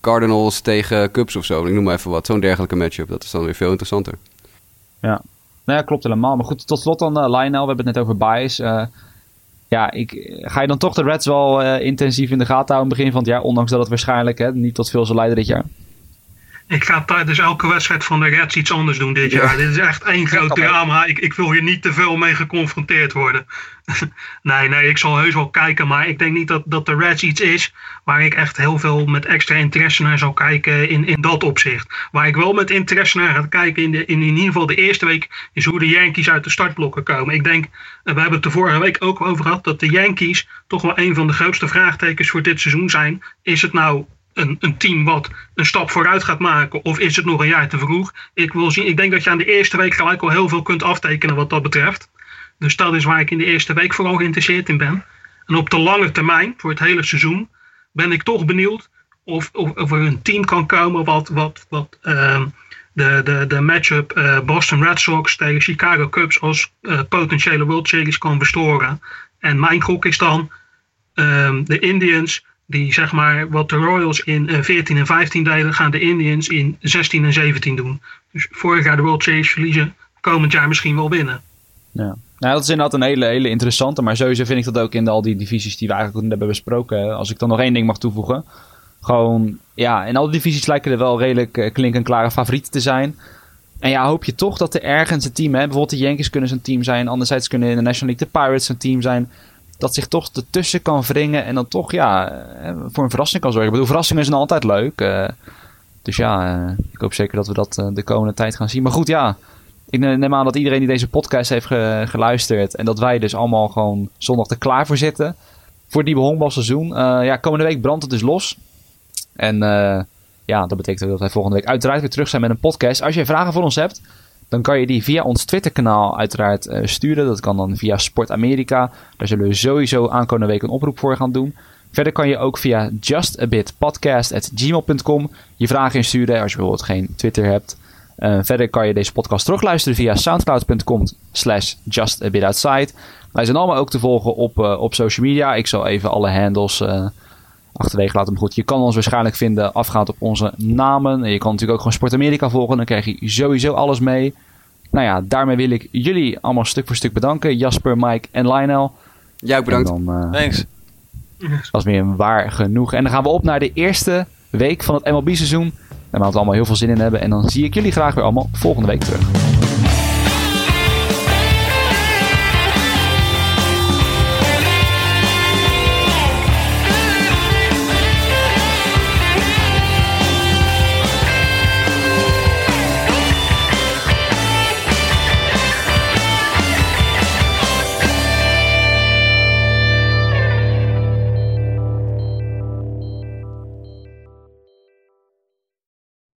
Cardinals tegen Cubs of zo. Ik noem maar even wat. Zo'n dergelijke matchup. Dat is dan weer veel interessanter. Ja. Nou ja, klopt helemaal. Maar goed, tot slot dan Lionel. We hebben het net over bias ja, ik, ga je dan toch de Reds wel uh, intensief in de gaten houden begin van het jaar, ondanks dat het waarschijnlijk hè, niet tot veel zal leiden dit jaar? Ik ga tijdens elke wedstrijd van de Reds iets anders doen dit jaar. Dit is echt één groot drama. Ik, ik wil hier niet te veel mee geconfronteerd worden. nee, nee, ik zal heus wel kijken. Maar ik denk niet dat, dat de Reds iets is waar ik echt heel veel met extra interesse naar zal kijken in, in dat opzicht. Waar ik wel met interesse naar ga kijken in, de, in, in ieder geval de eerste week is hoe de Yankees uit de startblokken komen. Ik denk, we hebben het de vorige week ook over gehad, dat de Yankees toch wel een van de grootste vraagtekens voor dit seizoen zijn. Is het nou een, een team wat een stap vooruit gaat maken? Of is het nog een jaar te vroeg? Ik, wil zien, ik denk dat je aan de eerste week gelijk al heel veel kunt aftekenen wat dat betreft. Dus dat is waar ik in de eerste week vooral geïnteresseerd in ben. En op de lange termijn, voor het hele seizoen, ben ik toch benieuwd of, of, of er een team kan komen wat, wat, wat uh, de, de, de matchup uh, Boston Red Sox tegen Chicago Cubs als uh, potentiële World Series kan verstoren. En mijn gok is dan ehm, de Indians die zeg maar wat de Royals in uh, 14 en 15 deden, gaan de Indians in 16 en 17 doen. Dus vorig jaar de World Series verliezen, komend jaar misschien wel winnen. Ja. Nou, dat is inderdaad een hele, hele interessante. Maar sowieso vind ik dat ook in al die divisies die we eigenlijk hebben besproken. Als ik dan nog één ding mag toevoegen. Gewoon, ja, in al die divisies lijken er wel redelijk uh, klare favorieten te zijn. En ja, hoop je toch dat er ergens een team, hè, bijvoorbeeld de Yankees kunnen zo'n team zijn. Anderzijds kunnen in de National League de Pirates een team zijn dat zich toch ertussen kan wringen en dan toch ja, eh, voor een verrassing kan zorgen. Ik bedoel, verrassingen zijn altijd leuk. Uh, dus ja, uh, ik hoop zeker dat we dat de komende tijd gaan zien. Maar goed, ja, ik neem aan dat iedereen die deze podcast heeft ge geluisterd en dat wij dus allemaal gewoon zondag er klaar voor zitten. Voor die honkbalseizoen. ja, komende week brandt het dus los. En ja, dat betekent dat wij volgende week uiteraard weer terug zijn met een podcast. Als je vragen voor ons hebt, dan kan je die via ons Twitter-kanaal uiteraard uh, sturen. Dat kan dan via Sport Amerika. Daar zullen we sowieso aankomende week een oproep voor gaan doen. Verder kan je ook via justabitpodcast.gmail.com je vragen insturen als je bijvoorbeeld geen Twitter hebt. Uh, verder kan je deze podcast terugluisteren via soundcloud.com slash justabitoutside. Wij zijn allemaal ook te volgen op, uh, op social media. Ik zal even alle handles achterwege laten. Maar goed, je kan ons waarschijnlijk vinden afgaand op onze namen. En je kan natuurlijk ook gewoon Sport Amerika volgen. Dan krijg je sowieso alles mee. Nou ja, daarmee wil ik jullie allemaal stuk voor stuk bedanken. Jasper, Mike en Lionel. Jij ook bedankt. En dan, eh, Thanks. was weer een waar genoeg. En dan gaan we op naar de eerste week van het MLB-seizoen. Daar we het allemaal heel veel zin in hebben. En dan zie ik jullie graag weer allemaal volgende week terug.